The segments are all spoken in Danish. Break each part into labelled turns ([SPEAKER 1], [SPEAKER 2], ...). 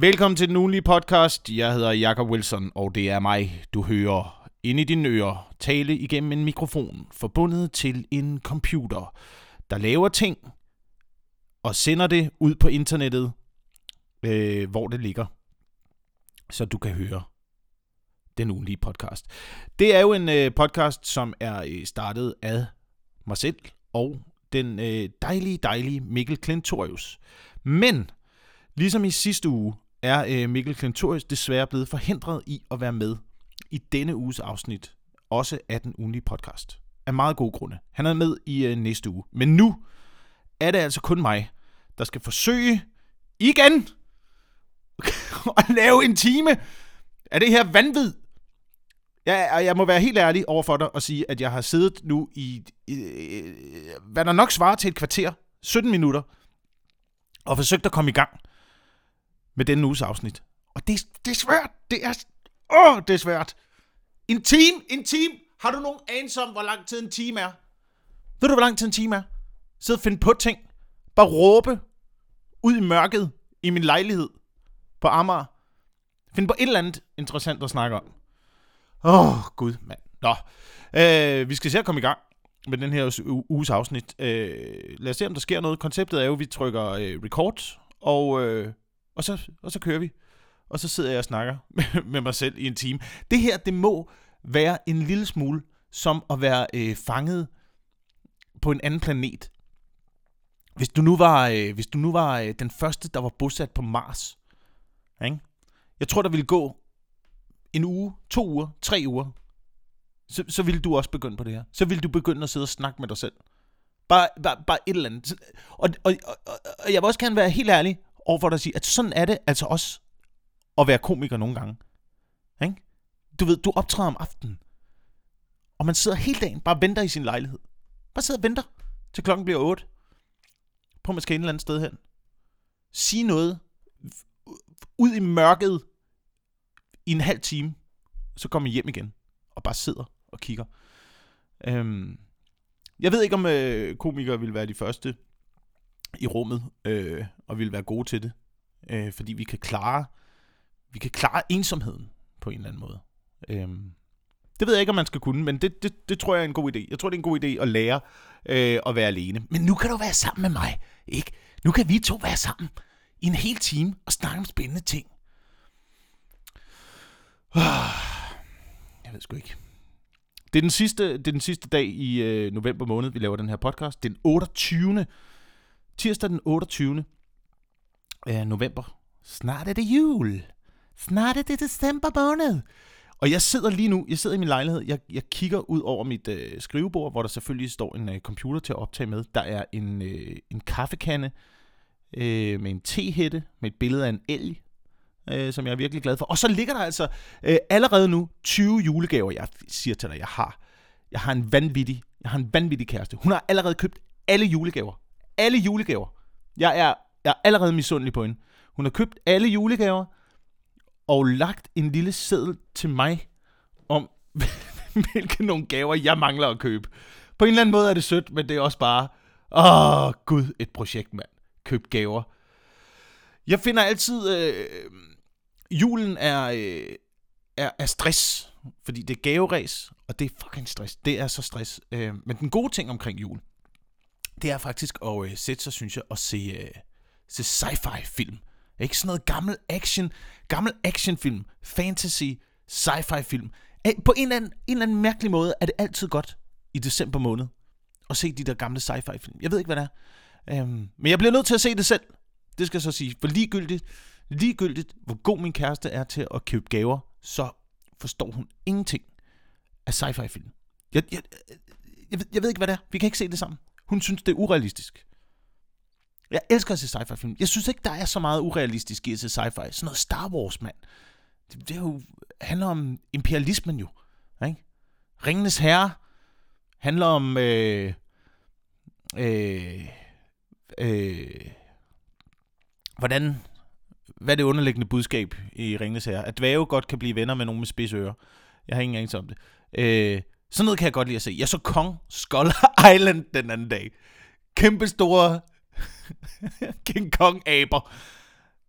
[SPEAKER 1] Velkommen til den ugenlige podcast. Jeg hedder Jakob Wilson, og det er mig, du hører ind i dine ører tale igennem en mikrofon forbundet til en computer, der laver ting og sender det ud på internettet, øh, hvor det ligger, så du kan høre den ugenlige podcast. Det er jo en øh, podcast, som er øh, startet af mig selv og den øh, dejlige, dejlige Mikkel Klintorius. Men ligesom i sidste uge er øh, Mikkel Klintorius desværre blevet forhindret i at være med i denne uges afsnit, også af den ugenlige podcast. Af meget gode grunde. Han er med i øh, næste uge. Men nu er det altså kun mig, der skal forsøge igen at lave en time af det her vanvid. Jeg, jeg må være helt ærlig over for dig og sige, at jeg har siddet nu i, i hvad der nok svarer til et kvarter, 17 minutter, og forsøgt at komme i gang med denne uges afsnit. Og det, det er svært. Det er, åh, det er svært. En time, en time. Har du nogen anelse om, hvor lang tid en time er? Ved du, hvor lang tid en time er? Sid og finde på ting. Bare råbe ud i mørket i min lejlighed på Amager. Find på et eller andet interessant at snakke om. Åh, oh, gud, mand. Nå, øh, vi skal se at komme i gang med den her uges afsnit. Øh, lad os se, om der sker noget. Konceptet er jo, at vi trykker øh, record, og, øh, og, så, og så kører vi. Og så sidder jeg og snakker med, med mig selv i en time. Det her, det må være en lille smule som at være øh, fanget på en anden planet. Hvis du nu var, øh, hvis du nu var øh, den første, der var bosat på Mars, ikke? jeg tror, der ville gå en uge, to uger, tre uger, så, så ville du også begynde på det her. Så ville du begynde at sidde og snakke med dig selv. Bare, bare, bare et eller andet. Og, og, og, og jeg vil også gerne være helt ærlig overfor dig at sige, at sådan er det altså også at være komiker nogle gange. Ikke? Du ved, du optræder om aftenen, og man sidder hele dagen bare venter i sin lejlighed. Bare sidder og venter, til klokken bliver 8. På man skal et eller andet sted hen. Sige noget ud i mørket i en halv time, så kommer jeg hjem igen og bare sidder og kigger. Øhm, jeg ved ikke, om øh, komikere vil være de første i rummet øh, og vil være gode til det, øh, fordi vi kan klare vi kan klare ensomheden på en eller anden måde. Øh, det ved jeg ikke, om man skal kunne, men det, det, det tror jeg er en god idé. Jeg tror, det er en god idé at lære øh, at være alene. Men nu kan du være sammen med mig, ikke? Nu kan vi to være sammen i en hel time og snakke om spændende ting. Jeg ved sgu ikke. Det er den sidste, det er den sidste dag i øh, november måned, vi laver den her podcast. Den 28. Tirsdag den 28. Øh, november. Snart er det jul. Snart er det december måned. Og jeg sidder lige nu, jeg sidder i min lejlighed, jeg, jeg kigger ud over mit øh, skrivebord, hvor der selvfølgelig står en øh, computer til at optage med. Der er en, øh, en kaffekande øh, med en tehætte, med et billede af en elg, øh, som jeg er virkelig glad for. Og så ligger der altså øh, allerede nu 20 julegaver, jeg siger til dig, jeg har. Jeg har en vanvittig, jeg har en vanvittig kæreste. Hun har allerede købt alle julegaver. Alle julegaver. Jeg er, jeg er allerede misundelig på hende. Hun har købt alle julegaver, og lagt en lille seddel til mig om, hvilke nogle gaver jeg mangler at købe. På en eller anden måde er det sødt, men det er også bare, åh gud, et projekt, mand. Køb gaver. Jeg finder altid, øh, julen er, øh, er, er stress, fordi det er gaveræs, og det er fucking stress. Det er så stress. Øh, men den gode ting omkring jul, det er faktisk at øh, sætte sig, synes jeg, og se, øh, se sci-fi film. Ikke sådan noget gammel action, gammel actionfilm, fantasy, sci-fi film. På en eller, anden, en eller anden mærkelig måde er det altid godt i december måned at se de der gamle sci-fi film. Jeg ved ikke, hvad det er. Øhm, men jeg bliver nødt til at se det selv. Det skal jeg så sige. For ligegyldigt, ligegyldigt, hvor god min kæreste er til at købe gaver, så forstår hun ingenting af sci-fi film. Jeg, jeg, jeg, ved, jeg ved ikke, hvad det er. Vi kan ikke se det sammen. Hun synes, det er urealistisk. Jeg elsker at se sci-fi film. Jeg synes ikke, der er så meget urealistisk i at se sci-fi. Sådan noget Star Wars, mand. Det, det er jo, handler om imperialismen jo. Ikke? Ringenes Herre handler om... Øh, øh, øh, hvordan... Hvad er det underliggende budskab i Ringenes Herre? At dvæve godt kan blive venner med nogen med spidsører. Jeg har ingen anelse om det. Øh, sådan noget kan jeg godt lide at se. Jeg så Kong Skull Island den anden dag. Kæmpe store King Kong aber.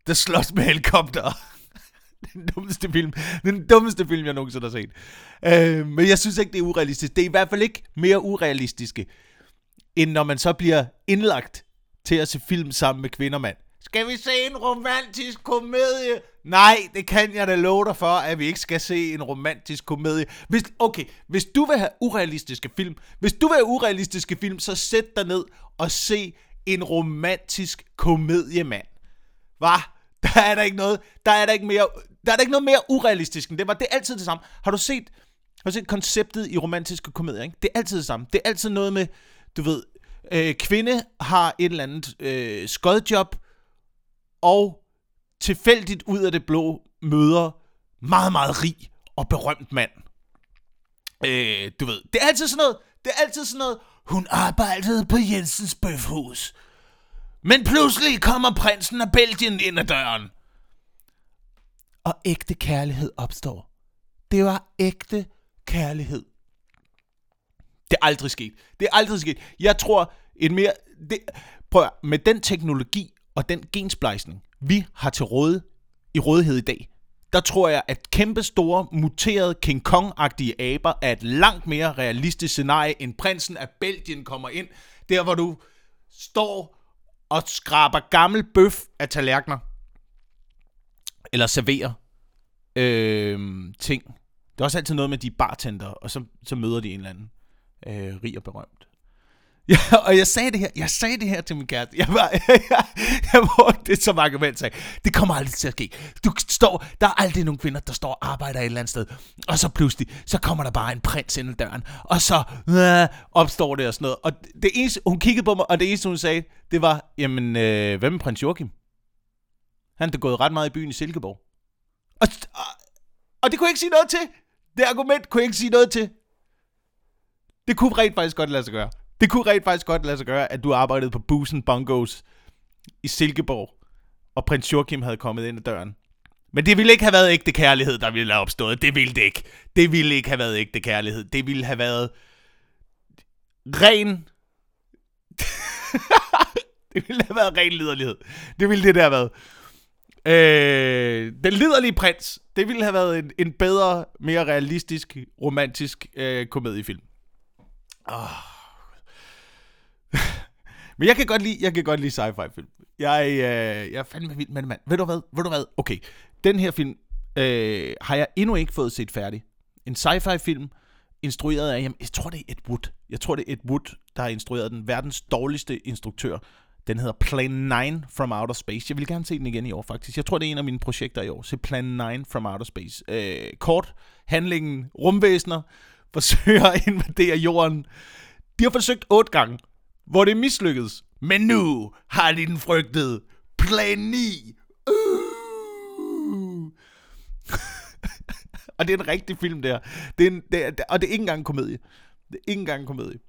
[SPEAKER 1] der slås med helikopter. den dummeste film. Den dummeste film, jeg nogensinde har set. Øh, men jeg synes ikke, det er urealistisk. Det er i hvert fald ikke mere urealistiske, end når man så bliver indlagt til at se film sammen med kvinder, mand. Skal vi se en romantisk komedie? Nej, det kan jeg da love dig for, at vi ikke skal se en romantisk komedie. Hvis, okay, hvis du vil have urealistiske film, hvis du vil have urealistiske film, så sæt dig ned og se en romantisk komedie, mand. Hvad? Der er der ikke noget, der er der ikke mere, der er der ikke noget mere urealistisk end det var. Det er altid det samme. Har du set, har du set konceptet i romantiske komedier, ikke? Det er altid det samme. Det er altid noget med, du ved, øh, kvinde har et eller andet øh, skodjob, og tilfældigt ud af det blå møder meget, meget rig og berømt mand. Øh, du ved, det er altid sådan noget, det er altid sådan noget, hun arbejdede på Jensens Bøfhus. Men pludselig kommer prinsen af Belgien ind ad døren. Og ægte kærlighed opstår. Det var ægte kærlighed. Det er aldrig sket. Det er aldrig sket. Jeg tror, et mere... Det, prøv at, med den teknologi og den gensplejsning, vi har til råd i rådighed i dag, der tror jeg, at kæmpe store, muterede King Kong-agtige aber er et langt mere realistisk scenarie, end prinsen af Belgien kommer ind, der hvor du står og skraber gammel bøf af tallerkener, eller serverer øh, ting. Det er også altid noget med de bartender, og så, så møder de en eller anden øh, rig og berømt. Ja, og jeg sagde det her, jeg sagde det her til min kæreste. Jeg var, jeg, jeg, jeg det som argument sagde, det kommer aldrig til at ske. Du står, der er aldrig nogen kvinder, der står og arbejder et eller andet sted, og så pludselig, så kommer der bare en prins ind ad døren, og så øh, opstår det og sådan noget. Og det eneste, hun kiggede på mig, og det eneste, hun sagde, det var, jamen, øh, hvem er prins Joachim? Han er gået ret meget i byen i Silkeborg. Og, og, og det kunne jeg ikke sige noget til. Det argument kunne jeg ikke sige noget til. Det kunne rent faktisk godt lade sig gøre. Det kunne rent faktisk godt lade sig gøre, at du arbejdede på Busen Bungos i Silkeborg, og prins Joachim havde kommet ind ad døren. Men det ville ikke have været ægte kærlighed, der ville have opstået. Det ville det ikke. Det ville ikke have været ægte kærlighed. Det ville have været ren... det ville have været ren liderlighed. Det ville det der have været. Øh, den liderlige prins, det ville have været en, en bedre, mere realistisk, romantisk øh, komediefilm. Oh. Men jeg kan godt lide, jeg kan godt lide sci-fi film. Jeg, øh, jeg er fandme vild med det, mand. Ved du hvad? Ved du hvad? Okay, den her film øh, har jeg endnu ikke fået set færdig. En sci-fi film, instrueret af, jeg tror det er Ed Wood. Jeg tror det er Ed Wood, der har instrueret den. Verdens dårligste instruktør. Den hedder Plan 9 from Outer Space. Jeg vil gerne se den igen i år, faktisk. Jeg tror, det er en af mine projekter i år. Se Plan 9 from Outer Space. Øh, kort, handlingen, rumvæsener, forsøger at invadere jorden. De har forsøgt otte gange hvor det mislykkedes. Men nu har de den frygtede plan 9. Uh. og det er en rigtig film der. Det er en, det er, og det er ikke engang en komedie. Det er ikke engang en komedie.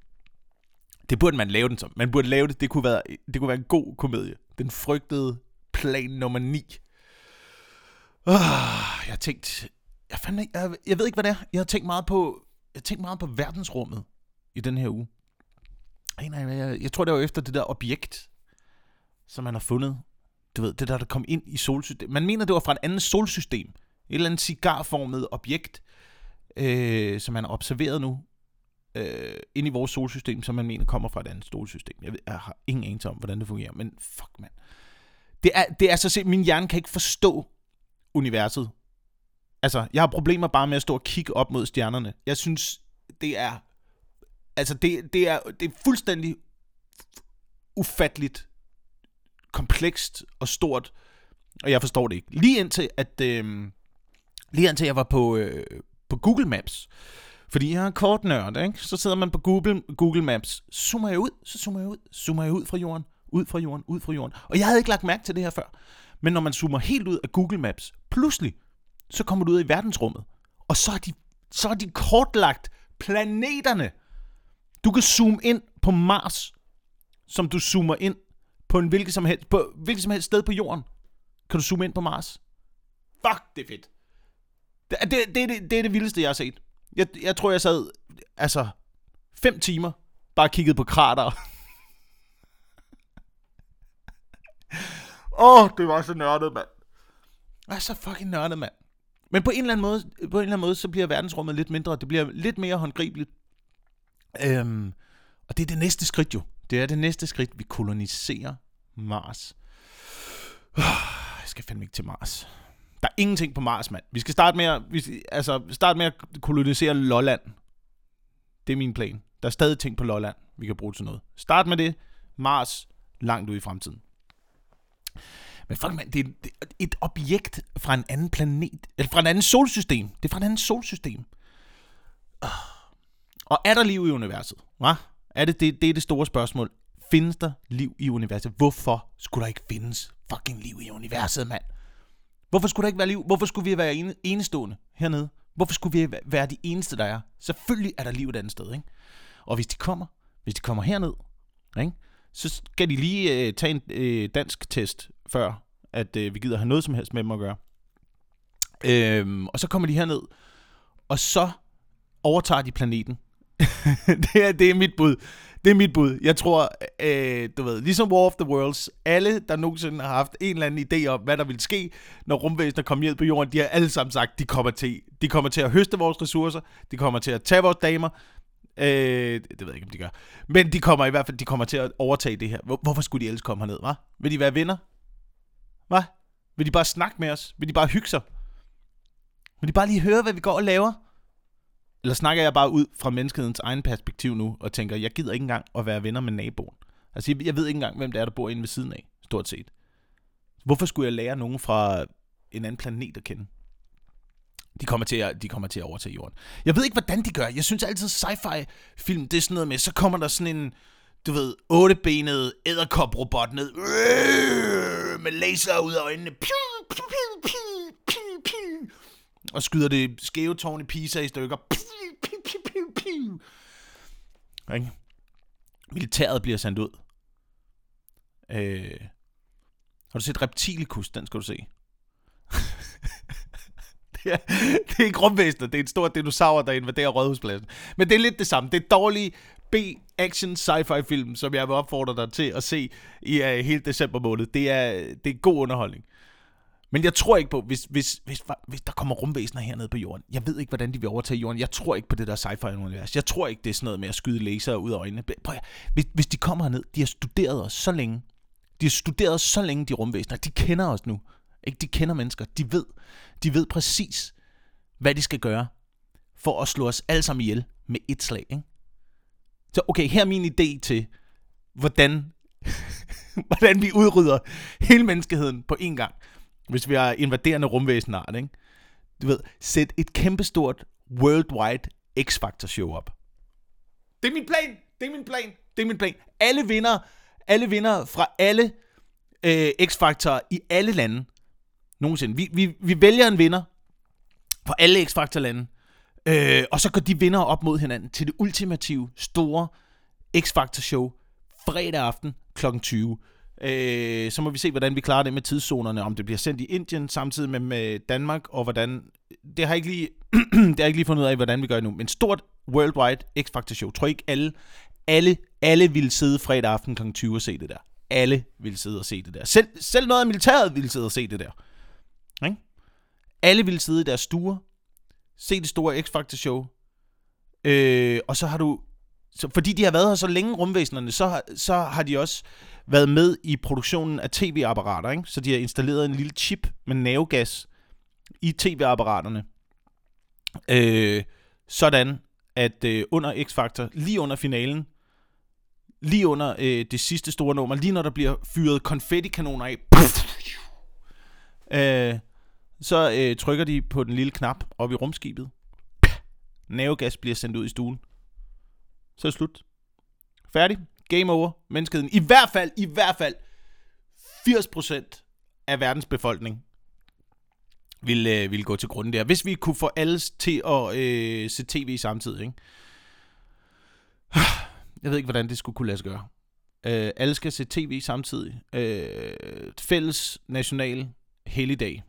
[SPEAKER 1] Det burde man lave den som. Man burde lave det. Det kunne være, det kunne være en god komedie. Den frygtede plan nummer 9. Uh, ah, jeg har tænkt... Jeg, fandme, jeg, jeg ved ikke, hvad det er. Jeg har tænkt meget på, jeg har tænkt meget på verdensrummet i den her uge. Nej, jeg, jeg tror, det var efter det der objekt, som man har fundet. Du ved, det der, der kom ind i solsystemet. Man mener, det var fra et andet solsystem. Et eller andet cigarformet objekt, øh, som man har observeret nu, øh, ind i vores solsystem, som man mener kommer fra et andet solsystem. Jeg, ved, jeg har ingen anelse om, hvordan det fungerer, men fuck, mand. Det er, det er så set, min hjerne kan ikke forstå universet. Altså, jeg har problemer bare med at stå og kigge op mod stjernerne. Jeg synes, det er Altså, det, det, er, det er fuldstændig ufatteligt komplekst og stort, og jeg forstår det ikke. Lige indtil, at, øh, lige indtil jeg var på, øh, på Google Maps, fordi jeg er kort nørd, ikke? så sidder man på Google, Google Maps, zoomer jeg ud, så zoomer jeg ud, zoomer jeg ud fra jorden, ud fra jorden, ud fra jorden. Og jeg havde ikke lagt mærke til det her før. Men når man zoomer helt ud af Google Maps, pludselig, så kommer du ud i verdensrummet. Og så er de, så er de kortlagt planeterne. Du kan zoome ind på Mars, som du zoomer ind på en hvilket som helst, på hvilket som helst sted på jorden. Kan du zoome ind på Mars? Fuck, det er fedt. Det, det, det, det, det er det vildeste, jeg har set. Jeg, jeg tror, jeg sad, altså, fem timer, bare kigget på krater. Åh, oh, det var så nørdet, mand. Det er så fucking nørdet, mand. Men på en eller anden måde, på en eller anden måde, så bliver verdensrummet lidt mindre. Det bliver lidt mere håndgribeligt. Øhm, og det er det næste skridt jo. Det er det næste skridt. Vi koloniserer Mars. Jeg skal fandme ikke til Mars. Der er ingenting på Mars, mand. Vi skal starte med at, vi, altså, starte med at kolonisere Lolland. Det er min plan. Der er stadig ting på Lolland, vi kan bruge til noget. Start med det. Mars, langt ud i fremtiden. Men fuck, man, det er et objekt fra en anden planet, eller fra en anden solsystem. Det er fra en anden solsystem. Ah. Og er der liv i universet? Hva? Er det, det, det er det store spørgsmål. Findes der liv i universet? Hvorfor skulle der ikke findes fucking liv i universet, mand? Hvorfor skulle der ikke være liv? Hvorfor skulle vi være enestående hernede? Hvorfor skulle vi være de eneste, der er? Selvfølgelig er der liv et andet sted, ikke? Og hvis de kommer, hvis de kommer herned, ikke? så skal de lige øh, tage en øh, dansk test, før at øh, vi gider have noget som helst med dem at gøre. Øhm, og så kommer de herned, og så overtager de planeten. det, er, det er mit bud. Det er mit bud. Jeg tror, øh, du ved, ligesom War of the Worlds, alle, der nogensinde har haft en eller anden idé om, hvad der vil ske, når rumvæsener kommer ned på jorden, de har alle sammen sagt, de kommer til, de kommer til at høste vores ressourcer, de kommer til at tage vores damer, Øh, det ved jeg ikke, om de gør. Men de kommer i hvert fald de kommer til at overtage det her. Hvor, hvorfor skulle de ellers komme herned, hva? Vil de være venner? Hva? Vil de bare snakke med os? Vil de bare hygge sig? Vil de bare lige høre, hvad vi går og laver? Eller snakker jeg bare ud fra menneskehedens egen perspektiv nu, og tænker, jeg gider ikke engang at være venner med naboen. Altså, jeg, ved ikke engang, hvem det er, der bor inde ved siden af, stort set. Hvorfor skulle jeg lære nogen fra en anden planet at kende? De kommer, til at, de kommer til at overtage jorden. Jeg ved ikke, hvordan de gør. Jeg synes altid, sci-fi film, det er sådan noget med, så kommer der sådan en, du ved, ottebenet æderkoprobot ned. Øh, med laser ud af øjnene. Piu, piu, piu, piu, piu, piu. Og skyder det skæve tårn i Pisa i stykker. Piu, piu, piu, piu, piu. Ikke? Militæret bliver sendt ud. Øh, har du set Reptilicus? Den skal du se. det, er, det er ikke rumvæsener, det er en stor dinosaur, der invaderer Rådhuspladsen. Men det er lidt det samme. Det er dårlige B-action sci-fi film, som jeg vil opfordre dig til at se i uh, hele december måned. Det er, det er god underholdning. Men jeg tror ikke på, hvis, hvis, hvis, hvis der kommer rumvæsener hernede på jorden. Jeg ved ikke, hvordan de vil overtage jorden. Jeg tror ikke på det der sci-fi-univers. Jeg tror ikke, det er sådan noget med at skyde laser ud af øjnene. Prøv, hvis, hvis de kommer herned, de har studeret os så længe. De har studeret os så længe, de rumvæsener. De kender os nu. Ikke? De kender mennesker. De ved, de ved præcis, hvad de skal gøre for at slå os alle sammen ihjel med et slag. Ikke? Så okay, her er min idé til, hvordan, hvordan vi udrydder hele menneskeheden på én gang, hvis vi har invaderende rumvæsenart. Ikke? Du ved, sæt et kæmpestort worldwide X-Factor show op. Det er min plan! Det er min plan! Det er min plan. Alle vinder, alle vinder fra alle øh, X-Factor i alle lande nogensinde. Vi, vi, vi vælger en vinder for alle X-Factor-lande, øh, og så går de vinder op mod hinanden til det ultimative, store X-Factor-show fredag aften kl. 20. Øh, så må vi se, hvordan vi klarer det med tidszonerne, om det bliver sendt i Indien samtidig med, med Danmark, og hvordan... Det har jeg ikke lige, det har jeg ikke lige fundet ud af, hvordan vi gør nu, men stort worldwide X-Factor show. Tror ikke alle, alle, alle vil sidde fredag aften kl. 20 og se det der. Alle vil sidde og se det der. Selv, selv noget af militæret vil sidde og se det der. Ikke? Alle ville sidde i deres stuer, se det store X-Factor show, øh, og så har du, så, fordi de har været her så længe, rumvæsenerne, så, så har de også været med i produktionen af tv-apparater, ikke? så de har installeret en lille chip med nervegas i tv-apparaterne, øh, sådan at øh, under X-Factor, lige under finalen, lige under øh, det sidste store nummer, lige når der bliver fyret konfettikanoner af, øh, så øh, trykker de på den lille knap op i rumskibet. Nervegas bliver sendt ud i stuen. Så er det slut. Færdig. Game over. Menneskeheden. I hvert fald, i hvert fald 80% af verdens befolkning vil, øh, vil gå til grunden der. Hvis vi kunne få alle til at øh, se tv samtidig. Ikke? Jeg ved ikke, hvordan det skulle kunne lade sig gøre. Øh, alle skal se tv samtidig. Øh, fælles national helligdag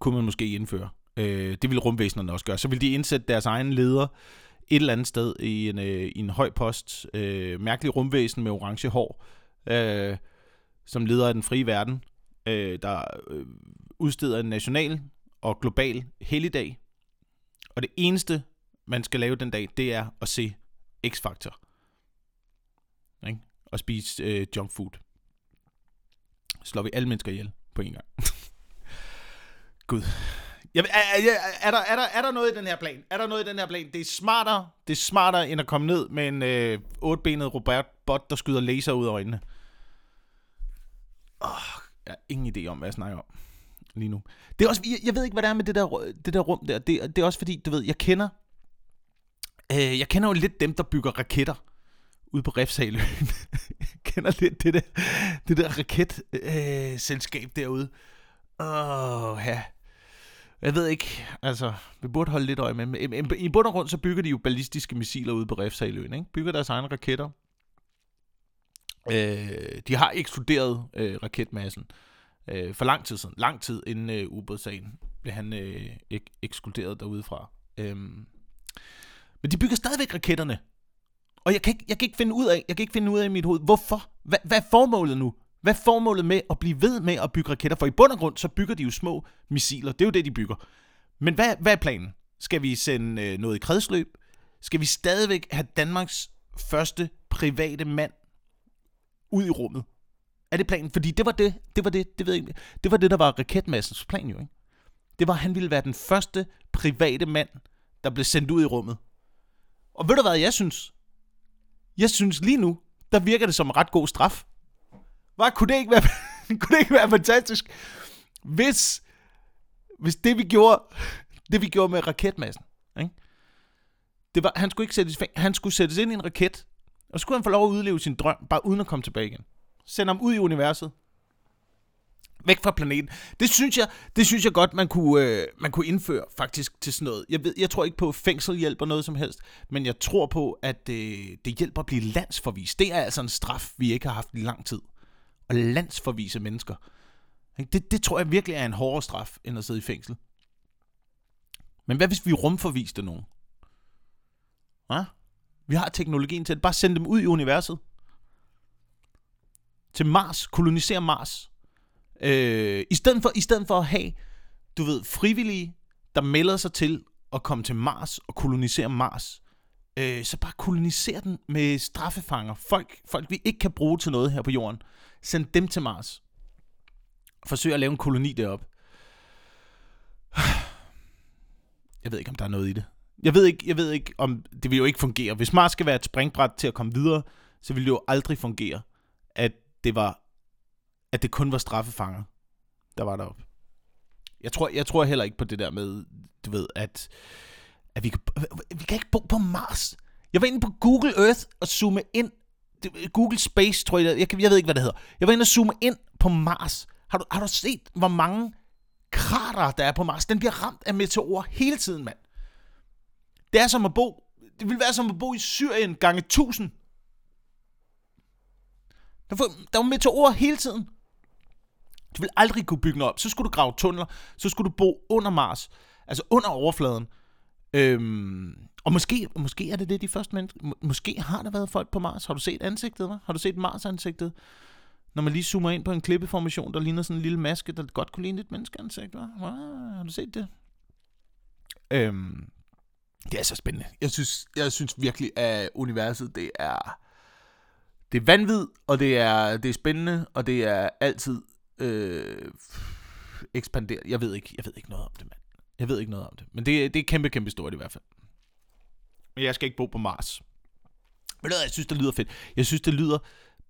[SPEAKER 1] kunne man måske indføre. Øh, det ville rumvæsenerne også gøre. Så ville de indsætte deres egen leder et eller andet sted i en, øh, i en høj post. Øh, mærkelig rumvæsen med orange hår. Øh, som leder af den frie verden, øh, der øh, udsteder en national og global helligdag. Og det eneste, man skal lave den dag, det er at se X-Factor. Ikke? Og spise øh, junk food. Slår vi alle mennesker ihjel på en gang. Gud. Jeg, er, er, er, der, er, der, er der noget i den her plan? Er der noget i den her plan? Det er smartere, det er smartere end at komme ned med en øh, otbenet robotbot, der skyder laser ud af øjnene. Oh, jeg har ingen idé om, hvad jeg snakker om lige nu. Det er også, jeg, jeg ved ikke, hvad det er med det der, det der rum der. Det, det er også fordi, du ved, jeg kender, øh, jeg kender jo lidt dem, der bygger raketter ude på Refshaløen. jeg kender lidt det der, det der raketselskab øh, derude. Åh, oh, ja. Jeg ved ikke, altså, vi burde holde lidt øje med. dem. i bund og grund, så bygger de jo ballistiske missiler ude på Refshaløen, ikke? Bygger deres egne raketter. Øh, de har ekskluderet øh, raketmassen øh, for lang tid siden. Lang tid inden øh, ubådssagen blev han øh, ek- ekskluderet derudefra. Øh, men de bygger stadigvæk raketterne. Og jeg kan, ikke, jeg kan ikke finde ud af, jeg kan ikke finde ud af i mit hoved, hvorfor? Hva, hvad er formålet nu? Hvad er formålet med at blive ved med at bygge raketter? For i bund og grund, så bygger de jo små missiler. Det er jo det, de bygger. Men hvad, hvad er planen? Skal vi sende øh, noget i kredsløb? Skal vi stadigvæk have Danmarks første private mand ud i rummet? Er det planen? Fordi det var det, det var det, det ved jeg ikke, det var det, der var raketmassens plan jo, ikke? Det var, at han ville være den første private mand, der blev sendt ud i rummet. Og ved du hvad jeg synes? Jeg synes lige nu, der virker det som en ret god straf. Hvad kunne det ikke være, kunne det ikke være fantastisk, hvis, hvis det vi gjorde, det vi gjorde med raketmassen, ikke? Det var, han skulle ikke sættes, han skulle sættes ind i en raket, og så skulle han få lov at udleve sin drøm, bare uden at komme tilbage igen. Send ham ud i universet. Væk fra planeten. Det synes jeg, det synes jeg godt, man kunne, øh, man kunne indføre faktisk til sådan noget. Jeg, ved, jeg tror ikke på, at fængsel hjælper noget som helst, men jeg tror på, at øh, det hjælper at blive landsforvist. Det er altså en straf, vi ikke har haft i lang tid og landsforvise mennesker. Det, det tror jeg virkelig er en hårdere straf, end at sidde i fængsel. Men hvad hvis vi rumforviste nogen? Ja? Vi har teknologien til at bare sende dem ud i universet. Til Mars. Kolonisere Mars. Øh, i, stedet for, I stedet for at have, du ved, frivillige, der melder sig til at komme til Mars og kolonisere Mars, øh, så bare kolonisere den med straffefanger. Folk, folk, vi ikke kan bruge til noget her på jorden. Send dem til Mars. Forsøg at lave en koloni derop. Jeg ved ikke, om der er noget i det. Jeg ved ikke, jeg ved ikke om det vil jo ikke fungere. Hvis Mars skal være et springbræt til at komme videre, så vil det jo aldrig fungere, at det var at det kun var straffefanger, der var deroppe. Jeg tror, jeg tror heller ikke på det der med, du ved, at, at vi, kan, vi kan ikke bo på Mars. Jeg var inde på Google Earth og zoome ind Google Space, tror jeg, jeg, jeg ved ikke, hvad det hedder. Jeg var inde og zoome ind på Mars. Har du, har du set, hvor mange krater, der er på Mars? Den bliver ramt af meteorer hele tiden, mand. Det er som at bo... Det vil være som at bo i Syrien gange 1000. Der var, der var meteorer hele tiden. Du vil aldrig kunne bygge noget op. Så skulle du grave tunneler. Så skulle du bo under Mars. Altså under overfladen. Øhm, og måske, måske er det det, de første mennesker... Måske har der været folk på Mars. Har du set ansigtet, hva'? Har du set Mars-ansigtet? Når man lige zoomer ind på en klippeformation, der ligner sådan en lille maske, der godt kunne ligne et menneskeansigt, hva'? hva'? har du set det? Øhm, det er så spændende. Jeg synes, jeg synes virkelig, at universet, det er... Det er vanvid, og det er, det er spændende, og det er altid øh, ekspanderet. Jeg ved ikke, jeg ved ikke noget om det, mand. Jeg ved ikke noget om det. Men det, det er kæmpe, kæmpe stort i hvert fald. Men jeg skal ikke bo på Mars. Men jeg synes, det lyder fedt. Jeg synes, det lyder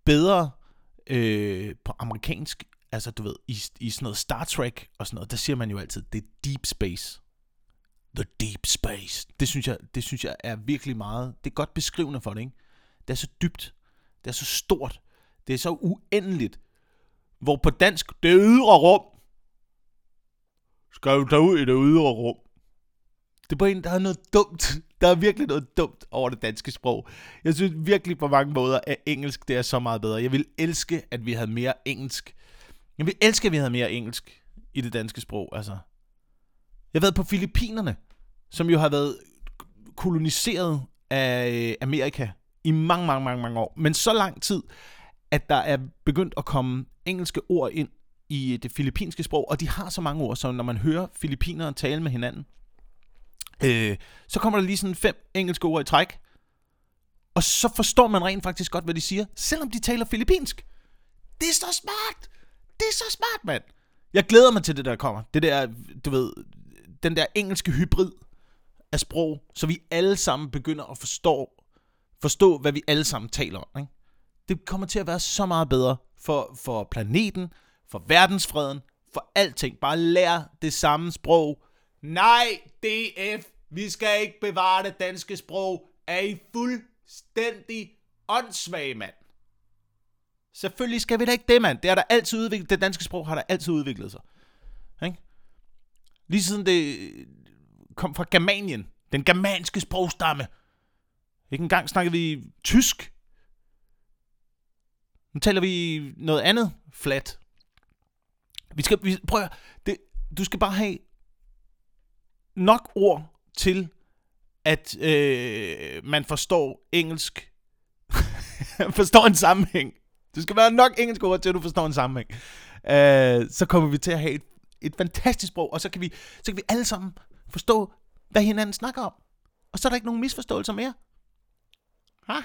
[SPEAKER 1] bedre øh, på amerikansk. Altså, du ved, i, i sådan noget Star Trek og sådan noget, der siger man jo altid, det er deep space. The deep space. Det synes jeg, det synes jeg er virkelig meget, det er godt beskrivende for det, ikke? Det er så dybt. Det er så stort. Det er så uendeligt. Hvor på dansk, det ydre rum. Skal du tage ud i det ydre rum? Det er på en, der er noget dumt. Der er virkelig noget dumt over det danske sprog. Jeg synes virkelig på mange måder, at engelsk det er så meget bedre. Jeg vil elske, at vi havde mere engelsk. Jeg vil elske, at vi havde mere engelsk i det danske sprog. Altså. Jeg har været på Filippinerne, som jo har været koloniseret af øh, Amerika i mange, mange, mange, mange år. Men så lang tid, at der er begyndt at komme engelske ord ind i det filippinske sprog, og de har så mange ord, så når man hører filippinere tale med hinanden, øh, så kommer der lige sådan fem engelske ord i træk, og så forstår man rent faktisk godt, hvad de siger, selvom de taler filippinsk. Det er så smart! Det er så smart, mand! Jeg glæder mig til det, der kommer. Det der, du ved, den der engelske hybrid af sprog, så vi alle sammen begynder at forstå, forstå hvad vi alle sammen taler om. Ikke? Det kommer til at være så meget bedre for, for planeten, for verdensfreden, for alting. Bare lær det samme sprog. Nej, DF, vi skal ikke bevare det danske sprog. Er I fuldstændig åndssvage, mand? Selvfølgelig skal vi da ikke det, mand. Det, er der altid udviklet. det danske sprog har der altid udviklet sig. Ikke? Lige siden det øh, kom fra Germanien. Den germanske sprogstamme. Ikke engang snakkede vi tysk. Nu taler vi noget andet flat. Vi skal, vi, prøv at, det, du skal bare have nok ord til, at øh, man forstår engelsk. forstår en sammenhæng. Du skal være nok engelsk ord til, at du forstår en sammenhæng. Øh, så kommer vi til at have et, et fantastisk sprog, og så kan, vi, så kan vi alle sammen forstå, hvad hinanden snakker om. Og så er der ikke nogen misforståelser mere. Ha?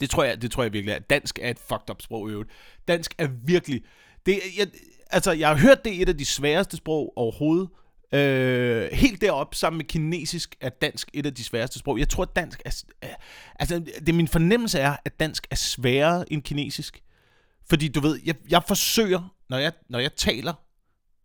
[SPEAKER 1] Det tror jeg, det tror jeg virkelig er. Dansk er et fucked up sprog i øvrigt. Dansk er virkelig... Det, jeg, altså, jeg har hørt, det er et af de sværeste sprog overhovedet. Øh, helt derop sammen med kinesisk er dansk et af de sværeste sprog. Jeg tror, at dansk er... Altså, det min fornemmelse er, at dansk er sværere end kinesisk. Fordi du ved, jeg, jeg forsøger, når jeg, når jeg taler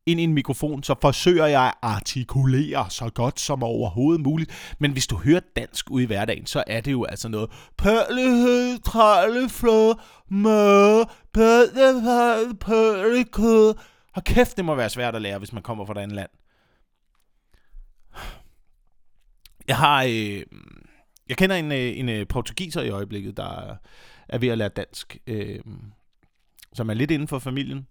[SPEAKER 1] ind i en mikrofon, så forsøger jeg at artikulere så godt som overhovedet muligt. Men hvis du hører dansk ude i hverdagen, så er det jo altså noget pøllehed, tralleflå, mø, pøllehed, pøllekød. Og kæft, det må være svært at lære, hvis man kommer fra et andet land. Jeg har... Øh, jeg kender en, øh, en, en portugiser i øjeblikket, der er ved at lære dansk. Øh, som er lidt inden for familien.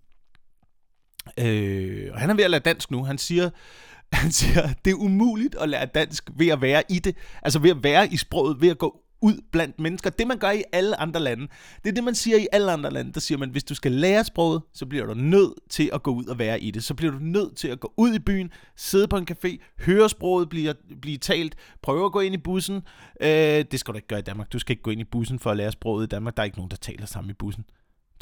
[SPEAKER 1] Øh, og han er ved at lære dansk nu. Han siger, han siger, det er umuligt at lære dansk ved at være i det. Altså ved at være i sproget, ved at gå ud blandt mennesker. Det man gør i alle andre lande, det er det man siger i alle andre lande. Der siger man, hvis du skal lære sproget, så bliver du nødt til at gå ud og være i det. Så bliver du nødt til at gå ud i byen, sidde på en café, høre sproget blive, blive talt, prøve at gå ind i bussen. Øh, det skal du ikke gøre i Danmark. Du skal ikke gå ind i bussen for at lære sproget i Danmark. Der er ikke nogen, der taler sammen i bussen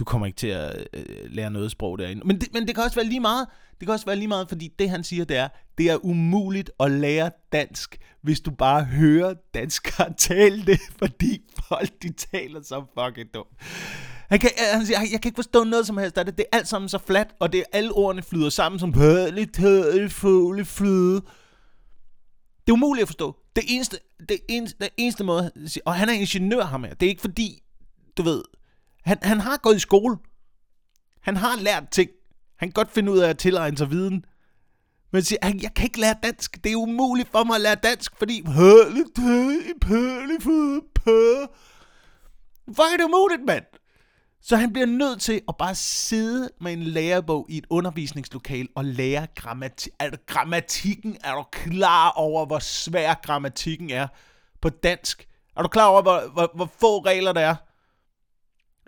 [SPEAKER 1] du kommer ikke til at øh, lære noget sprog derinde. Men det, men det kan også være lige meget. Det kan også være lige meget, fordi det han siger, det er, det er umuligt at lære dansk, hvis du bare hører danskere tale det, fordi folk de taler så fucking dumt. Han kan, øh, han siger, jeg kan ikke forstå noget som helst. Det, det er alt sammen så flat, og det er alle ordene flyder sammen som pødelig, tødelig, fugle, flyde. Det er umuligt at forstå. Det eneste, det eneste, det eneste måde, og han er ingeniør ham her. Det er ikke fordi, du ved, han, han har gået i skole. Han har lært ting. Han kan godt finde ud af at tilegne sig viden. Men siger, han, jeg kan ikke lære dansk. Det er umuligt for mig at lære dansk, fordi... Hvor er det umuligt, mand? Så han bliver nødt til at bare sidde med en lærebog i et undervisningslokal og lære grammati- altså, grammatikken. Er du klar over, hvor svær grammatikken er på dansk? Er du klar over, hvor, hvor, hvor få regler der er?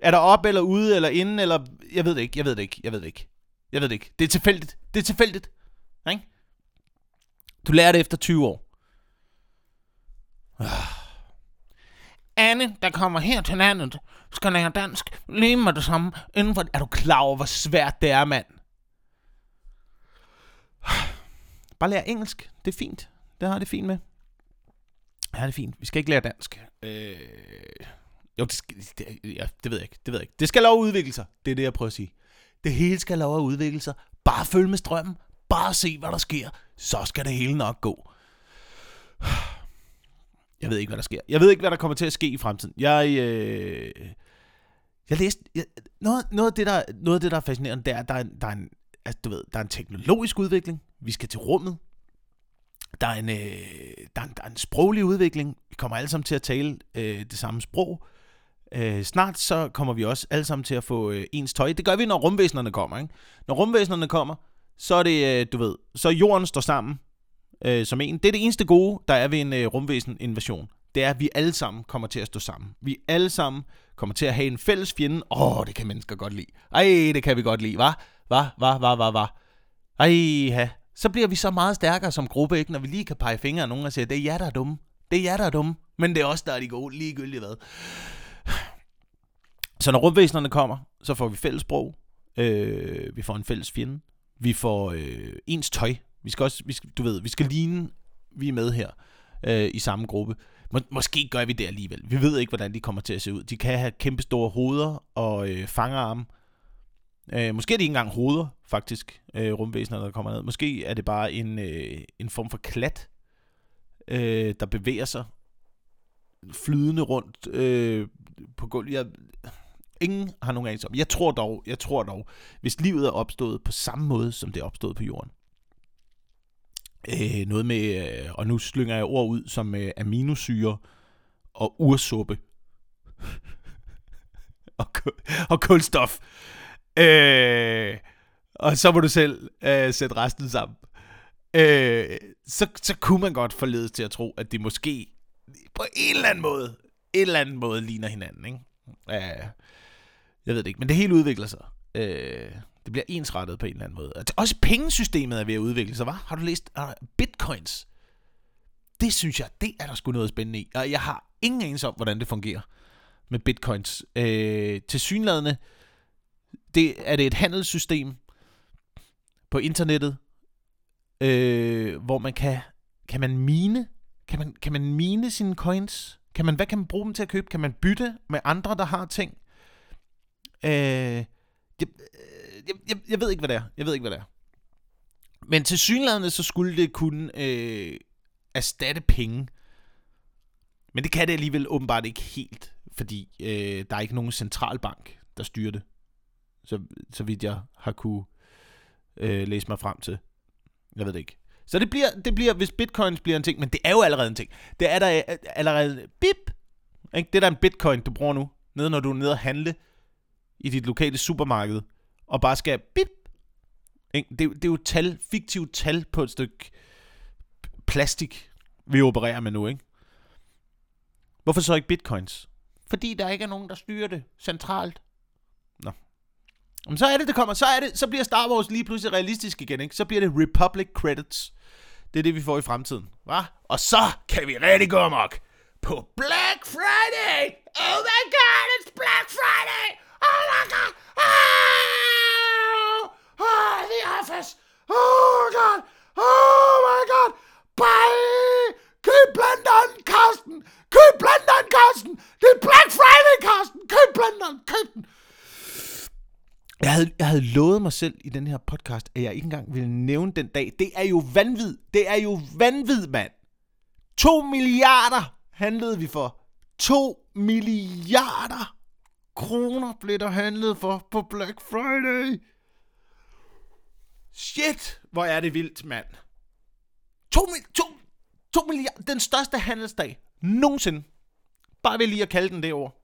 [SPEAKER 1] Er der op eller ude eller inde eller... Jeg ved det ikke, jeg ved det ikke, jeg ved det ikke. Jeg ved det ikke. Det er tilfældigt. Det er tilfældigt. Ikke? Du lærer det efter 20 år. Ah. Anne, der kommer her til landet, skal lære dansk lige med det samme. Inden for... Er du klar over, hvor svært det er, mand? Bare lære engelsk. Det er fint. Det har det fint med. Ja, det er fint. Vi skal ikke lære dansk. Øh... Jo, det, skal, det, ja, det ved jeg ikke. Det ved jeg ikke. Det skal lov at udvikle sig. Det er det, jeg prøver at sige. Det hele skal lov at udvikle sig. Bare følg med strømmen. Bare se, hvad der sker. Så skal det hele nok gå. Jeg ved ikke, hvad der sker. Jeg ved ikke, hvad der kommer til at ske i fremtiden. Jeg, øh, jeg læste... Jeg, noget, noget, af det, der, noget af det, der er fascinerende, det er, at der er, der er en, altså, du ved, der er en teknologisk udvikling. Vi skal til rummet. Der er en, øh, der er en, der er en sproglig udvikling. Vi kommer alle sammen til at tale øh, det samme sprog. Øh, Øh, snart så kommer vi også alle sammen til at få øh, ens tøj. Det gør vi, når rumvæsenerne kommer. Ikke? Når rumvæsenerne kommer, så er det, øh, du ved, så jorden står sammen øh, som en. Det er det eneste gode, der er ved en øh, rumvæsen-invasion. Det er, at vi alle sammen kommer til at stå sammen. Vi alle sammen kommer til at have en fælles fjende. Åh, oh, det kan mennesker godt lide. Ej, det kan vi godt lide, hva? Hva, hva, hva, hva, hva. Ej, ha. Så bliver vi så meget stærkere som gruppe, ikke? Når vi lige kan pege fingre af nogen og sige, det er jer, der er dumme. Det er jer, der er dumme. Men det er også der er de gode, ligegyldigt hvad. Så når rumvæsenerne kommer, så får vi fælles sprog. Øh, vi får en fælles fjende. Vi får øh, ens tøj. Vi skal også, vi skal, du ved, vi skal ligne, vi er med her øh, i samme gruppe. Må, måske gør vi det alligevel. Vi ved ikke, hvordan de kommer til at se ud. De kan have kæmpe store hoveder og øh, fangerarme. Øh, måske er det ikke engang hoveder, faktisk, øh, rumvæsener, der kommer ned. Måske er det bare en, øh, en form for klat, øh, der bevæger sig flydende rundt øh, på gulvet. Jeg, ingen har nogen anelse om. Jeg tror dog, jeg tror dog, hvis livet er opstået på samme måde, som det er opstået på jorden. Øh, noget med, øh, og nu slynger jeg ord ud som øh, aminosyre og ursuppe. og, og kulstof. Øh, og så må du selv øh, sætte resten sammen. Øh, så, så kunne man godt forledes til at tro, at det måske på en eller anden måde, en eller anden måde ligner hinanden. Ikke? Øh, jeg ved det ikke, men det hele udvikler sig. Øh, det bliver ensrettet på en eller anden måde. Også pengesystemet er ved at udvikle sig, var? Har du læst uh, bitcoins? Det synes jeg, det er der sgu noget spændende i. Og jeg har ingen anelse om, hvordan det fungerer med bitcoins. Øh, til synlædende, det, er det et handelssystem på internettet, øh, hvor man kan, kan man mine, kan man, kan man mine sine coins? Kan man, hvad kan man bruge dem til at købe? Kan man bytte med andre, der har ting? Øh, jeg, øh, jeg, jeg, jeg ved ikke, hvad det er. Jeg ved ikke, hvad det er. Men til synlædende, så skulle det kunne øh, erstatte penge. Men det kan det alligevel åbenbart ikke helt, fordi øh, der er ikke nogen centralbank, der styrer det. Så, så vidt jeg har kunne øh, læse mig frem til. Jeg ved det ikke. Så det bliver, det bliver, hvis bitcoins bliver en ting, men det er jo allerede en ting. Det er der øh, allerede, bip, ikke? det er der en bitcoin, du bruger nu, nede når du er nede og handle i dit lokale supermarked, og bare skal bip, ikke? Det, det er jo tal, fiktivt tal på et stykke plastik, vi opererer med nu, ikke? Hvorfor så ikke bitcoins? Fordi der ikke er nogen, der styrer det centralt. Men så er det, det kommer. Så, er det, så bliver Star Wars lige pludselig realistisk igen. Ikke? Så bliver det Republic Credits. Det er det, vi får i fremtiden. Hva? Og så kan vi rigtig gå amok på Black Friday. Oh my god, it's Black Friday. Oh my god. Oh, oh the office. Oh god. Oh my god. Bye. Køb blenderen, Karsten! Køb blenderen, Karsten! Det er Black Friday, Karsten! Køb blenderen. Køb den. Jeg havde, jeg havde lovet mig selv i den her podcast, at jeg ikke engang ville nævne den dag. Det er jo vanvid. Det er jo vanvid, mand. 2 milliarder handlede vi for. 2 milliarder kroner blev der handlet for på Black Friday. Shit, hvor er det vildt, mand. 2, 2, 2 milliarder. Den største handelsdag nogensinde. Bare ved lige at kalde den det ord.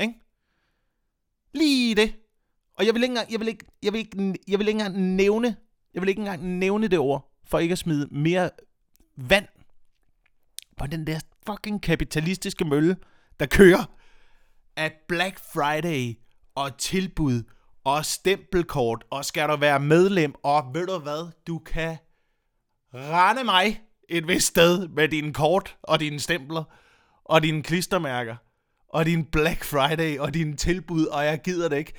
[SPEAKER 1] Ikke? Lige det. Og jeg vil ikke engang, jeg vil ikke, jeg vil ikke, jeg vil ikke engang nævne, jeg vil ikke engang nævne det ord, for ikke at smide mere vand på den der fucking kapitalistiske mølle, der kører, at Black Friday og tilbud og stempelkort, og skal du være medlem, og ved du hvad, du kan rende mig et vist sted med dine kort og dine stempler og dine klistermærker og din Black Friday og dine tilbud, og jeg gider det ikke.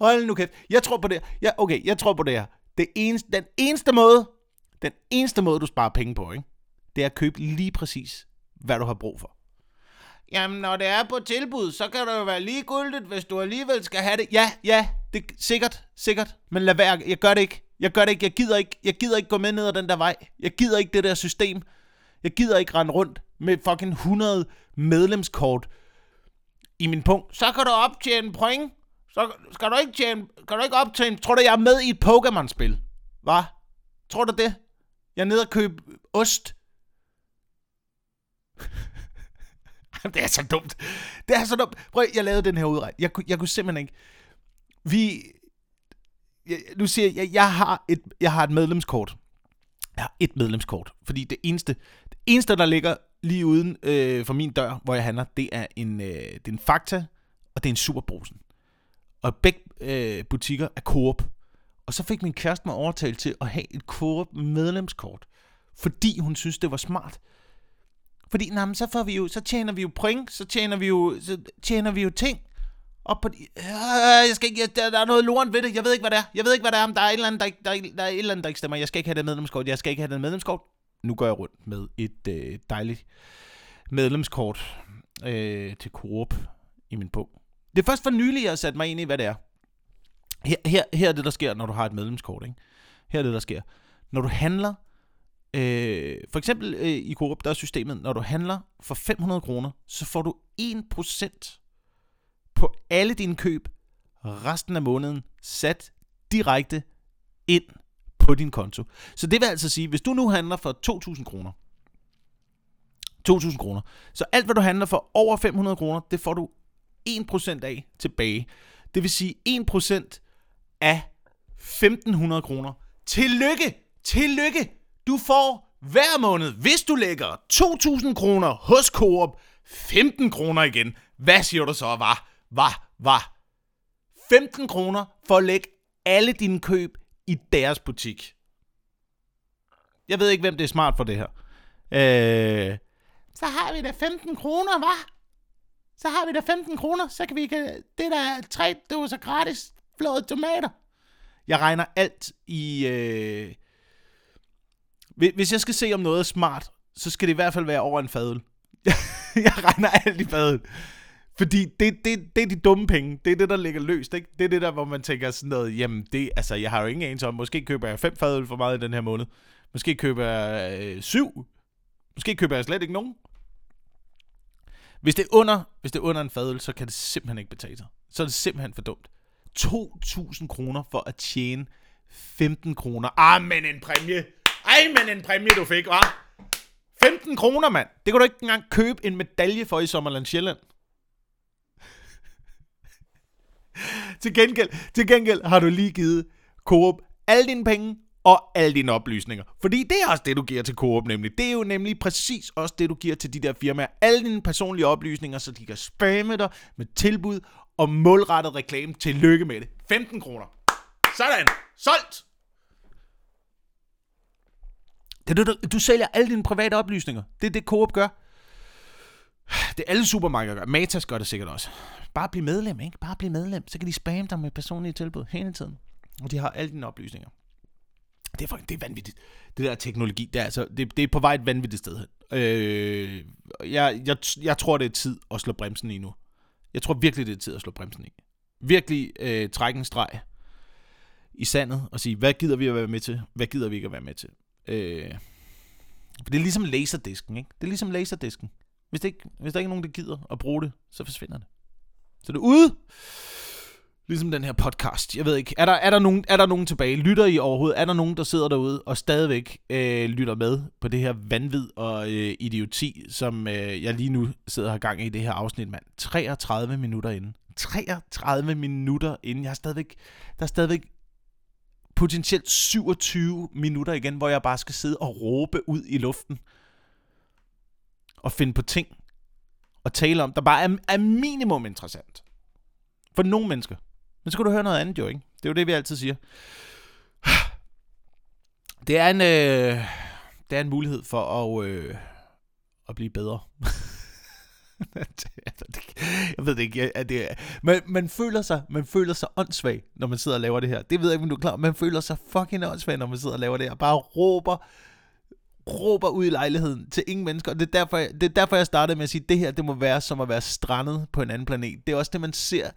[SPEAKER 1] Hold nu kæft. Jeg tror på det. Ja, okay, jeg tror på det her. Det eneste, den eneste måde, den eneste måde, du sparer penge på, ikke? det er at købe lige præcis, hvad du har brug for. Jamen, når det er på tilbud, så kan det jo være ligegyldigt, hvis du alligevel skal have det. Ja, ja, det er sikkert, sikkert. Men lad være, jeg gør det ikke. Jeg gør det ikke, jeg gider ikke, jeg gider ikke gå med ned ad den der vej. Jeg gider ikke det der system. Jeg gider ikke rende rundt med fucking 100 medlemskort i min punkt. Så kan du optjene point så skal du ikke tjene, kan du ikke optjene, tror du, jeg er med i et Pokémon-spil? Hvad? Tror du det? Jeg er nede og købe ost. det er så dumt. Det er så dumt. Prøv, jeg lavede den her udregning. Jeg, jeg kunne simpelthen ikke... Vi... Jeg, nu siger jeg, jeg, jeg har et, jeg har et medlemskort. Jeg har et medlemskort. Fordi det eneste, det eneste der ligger lige uden øh, for min dør, hvor jeg handler, det er en, øh, det er en Fakta og det er en superbrusen. Og begge øh, butikker er Coop. Og så fik min kæreste mig overtalt til at have et Coop medlemskort, fordi hun synes, det var smart. Fordi, nej, men så, får vi jo, så tjener vi jo point, så tjener vi jo, så tjener vi jo ting. Og på de, øh, jeg skal ikke, der, der, er noget lort ved det, jeg ved ikke, hvad det er. Jeg ved ikke, hvad det er, om der er et eller andet, der, der, der, er et eller andet, der ikke stemmer. Jeg skal ikke have det medlemskort, jeg skal ikke have det medlemskort. Nu går jeg rundt med et øh, dejligt medlemskort øh, til Coop i min bog. Det er først for nylig, jeg har sat mig ind i, hvad det er. Her, her, her er det, der sker, når du har et medlemskort. Ikke? Her er det, der sker. Når du handler, øh, for eksempel øh, i Coop, der er systemet, når du handler for 500 kroner, så får du 1% på alle dine køb resten af måneden sat direkte ind på din konto. Så det vil altså sige, hvis du nu handler for 2.000 kroner, 2.000 kroner, så alt hvad du handler for over 500 kroner, det får du 1% af tilbage. Det vil sige 1% af 1.500 kroner. Tillykke! Tillykke! Du får hver måned, hvis du lægger 2.000 kroner hos Coop, 15 kroner igen. Hvad siger du så, var? Var? Var? 15 kroner for at lægge alle dine køb i deres butik. Jeg ved ikke, hvem det er smart for det her. Øh, så har vi da 15 kroner, var? Så har vi da 15 kroner, så kan vi... Det der er tre doser gratis flåede tomater. Jeg regner alt i... Øh, hvis jeg skal se om noget er smart, så skal det i hvert fald være over en fadel. jeg regner alt i fadel. Fordi det, det, det er de dumme penge. Det er det, der ligger løst. Ikke? Det er det der, hvor man tænker sådan noget, jamen det, altså jeg har jo ingen anelse om, måske køber jeg fem fadøl for meget i den her måned. Måske køber jeg øh, syv. Måske køber jeg slet ikke nogen. Hvis det er under, hvis det er under en fadøl, så kan det simpelthen ikke betale sig. Så er det simpelthen for dumt. 2.000 kroner for at tjene 15 kroner. Ah, men en præmie. Ej, men en præmie, du fik, var. 15 kroner, mand. Det kan du ikke engang købe en medalje for i Sommerland Sjælland. til, gengæld, til gengæld har du lige givet Coop alle dine penge og alle dine oplysninger. Fordi det er også det, du giver til Coop nemlig. Det er jo nemlig præcis også det, du giver til de der firmaer. Alle dine personlige oplysninger, så de kan spamme dig med tilbud og målrettet reklame. Tillykke med det. 15 kroner. Sådan. Solgt. Det, du, du sælger alle dine private oplysninger. Det er det, Coop gør. Det er alle supermarkeder gør. Matas gør det sikkert også. Bare bliv medlem, ikke? Bare bliv medlem. Så kan de spamme dig med personlige tilbud hele tiden. Og de har alle dine oplysninger. Det er, det er vanvittigt. Det der teknologi, det er, altså, det, det er på vej et vanvittigt sted hen. Øh, jeg, jeg, jeg tror, det er tid at slå bremsen i nu. Jeg tror virkelig, det er tid at slå bremsen i. Virkelig øh, trække en streg i sandet og sige, hvad gider vi at være med til? Hvad gider vi ikke at være med til? Øh, det er ligesom laserdisken, ikke? Det er ligesom laserdisken. Hvis, det ikke, hvis der ikke er nogen, der gider at bruge det, så forsvinder det. Så det er ude. Ligesom den her podcast. Jeg ved ikke, er der, er der, nogen, er der nogen tilbage? Lytter I overhovedet? Er der nogen, der sidder derude og stadigvæk øh, lytter med på det her vanvid og øh, idioti, som øh, jeg lige nu sidder her gang i det her afsnit, mand? 33 minutter inden. 33 minutter inden. Jeg har stadigvæk, der er stadigvæk potentielt 27 minutter igen, hvor jeg bare skal sidde og råbe ud i luften. Og finde på ting. Og tale om, der bare er, er minimum interessant. For nogle mennesker. Men så kan du høre noget andet jo, ikke? Det er jo det, vi altid siger. Det er en, øh, det er en mulighed for at, øh, at blive bedre. jeg ved det ikke. Jeg, det man, man, føler sig, man føler sig åndssvag, når man sidder og laver det her. Det ved jeg ikke, om du er klar. Man føler sig fucking åndssvag, når man sidder og laver det her. Bare råber, råber ud i lejligheden til ingen mennesker. Og det er, derfor, jeg, det er derfor, jeg startede med at sige, at det her det må være som at være strandet på en anden planet. Det er også det, man ser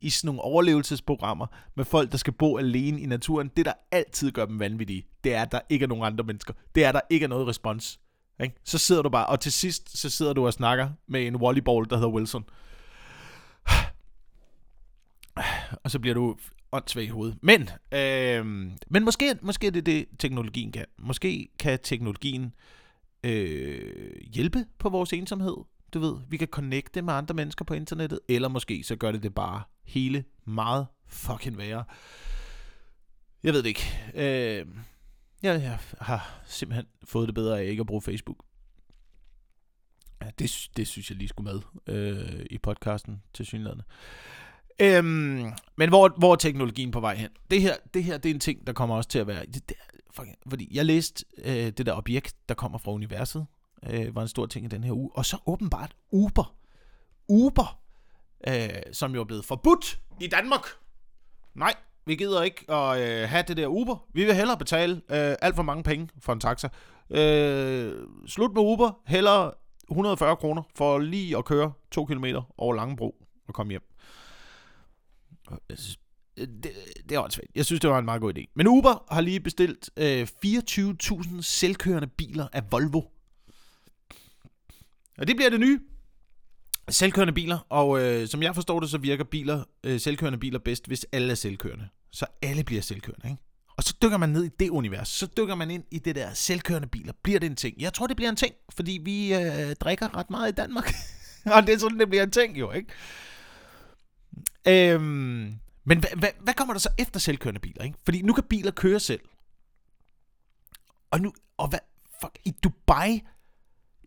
[SPEAKER 1] i sådan nogle overlevelsesprogrammer med folk, der skal bo alene i naturen. Det, der altid gør dem vanvittige, det er, at der ikke er nogen andre mennesker. Det er, at der ikke er noget respons. Ikke? Så sidder du bare, og til sidst, så sidder du og snakker med en volleyball, der hedder Wilson. Og så bliver du åndssvag i hovedet. Men, øh, men måske, måske er det det, teknologien kan. Måske kan teknologien øh, hjælpe på vores ensomhed. Du ved, vi kan connecte med andre mennesker på internettet, eller måske så gør det det bare hele meget fucking værre. Jeg ved det ikke. Øh, Ja, jeg har simpelthen fået det bedre af ikke at bruge Facebook. Ja, det, det synes jeg lige skulle med øh, i podcasten til synligheden. Øhm, men hvor, hvor er teknologien på vej hen? Det her, det her det er en ting, der kommer også til at være... Det, det, fordi jeg læste øh, det der objekt, der kommer fra universet, øh, var en stor ting i den her uge. Og så åbenbart Uber. Uber, øh, som jo er blevet forbudt i Danmark. Nej, vi gider ikke at øh, have det der Uber. Vi vil hellere betale øh, alt for mange penge for en taxa. Øh, slut med Uber. Hellere 140 kroner for lige at køre to kilometer over Langebro og komme hjem. Øh, det, det er også Jeg synes, det var en meget god idé. Men Uber har lige bestilt øh, 24.000 selvkørende biler af Volvo. Og det bliver det nye. Selvkørende biler, og øh, som jeg forstår det, så virker biler, øh, selvkørende biler bedst, hvis alle er selvkørende. Så alle bliver selvkørende, ikke? Og så dykker man ned i det univers. Så dykker man ind i det der selvkørende biler. Bliver det en ting? Jeg tror, det bliver en ting, fordi vi øh, drikker ret meget i Danmark. og det er sådan, det bliver en ting jo, ikke? Øhm, men hvad, hvad, hvad kommer der så efter selvkørende biler, ikke? Fordi nu kan biler køre selv. Og nu, og hvad, fuck, i Dubai,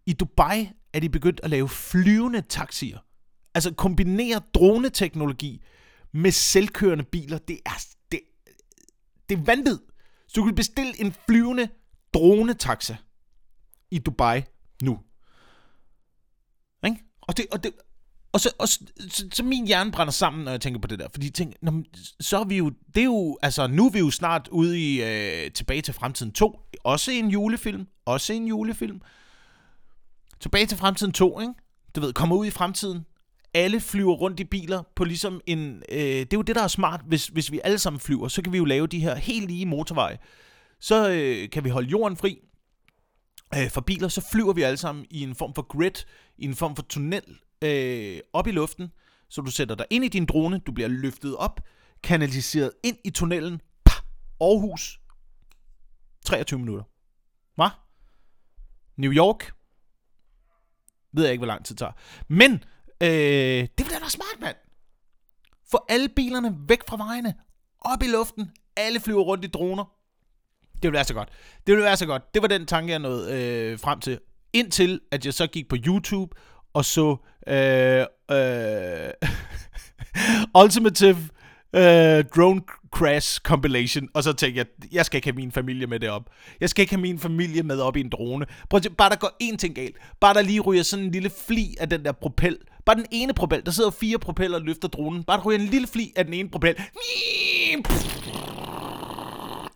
[SPEAKER 1] i Dubai er de begyndt at lave flyvende taxier. Altså kombinere droneteknologi med selvkørende biler. Det er, det, det er vanvid. Så du kan bestille en flyvende dronetaxa i Dubai nu. Ikke? Og det, og det, og så, og så, så, så min hjerne brænder sammen, når jeg tænker på det der. Fordi jeg tænker, nå, så er vi jo, det er jo, altså nu er vi jo snart ude i øh, Tilbage til Fremtiden 2. Også en julefilm. Også en julefilm. Tilbage til Fremtiden 2, ikke? Du ved, kommer ud i fremtiden. Alle flyver rundt i biler på ligesom en... Øh, det er jo det, der er smart. Hvis, hvis vi alle sammen flyver, så kan vi jo lave de her helt lige motorveje. Så øh, kan vi holde jorden fri øh, for biler. Så flyver vi alle sammen i en form for grid, i en form for tunnel øh, op i luften. Så du sætter dig ind i din drone, du bliver løftet op, kanaliseret ind i tunnelen. Pah! Aarhus. 23 minutter. Hvad? New York ved jeg ikke, hvor lang tid det tager. Men, øh, det ville da smart, mand. Få alle bilerne væk fra vejene. Op i luften. Alle flyver rundt i droner. Det ville være så godt. Det ville være så godt. Det var den tanke, jeg nåede øh, frem til. Indtil, at jeg så gik på YouTube og så øh, øh, Ultimative øh, Drone Crash Compilation, og så tænkte jeg, jeg skal ikke have min familie med derop. Jeg skal ikke have min familie med op i en drone. Prøv at bare der går én ting galt. Bare der lige ryger sådan en lille fli af den der propel. Bare den ene propel. Der sidder fire propeller og løfter dronen. Bare der ryger en lille fli af den ene propel.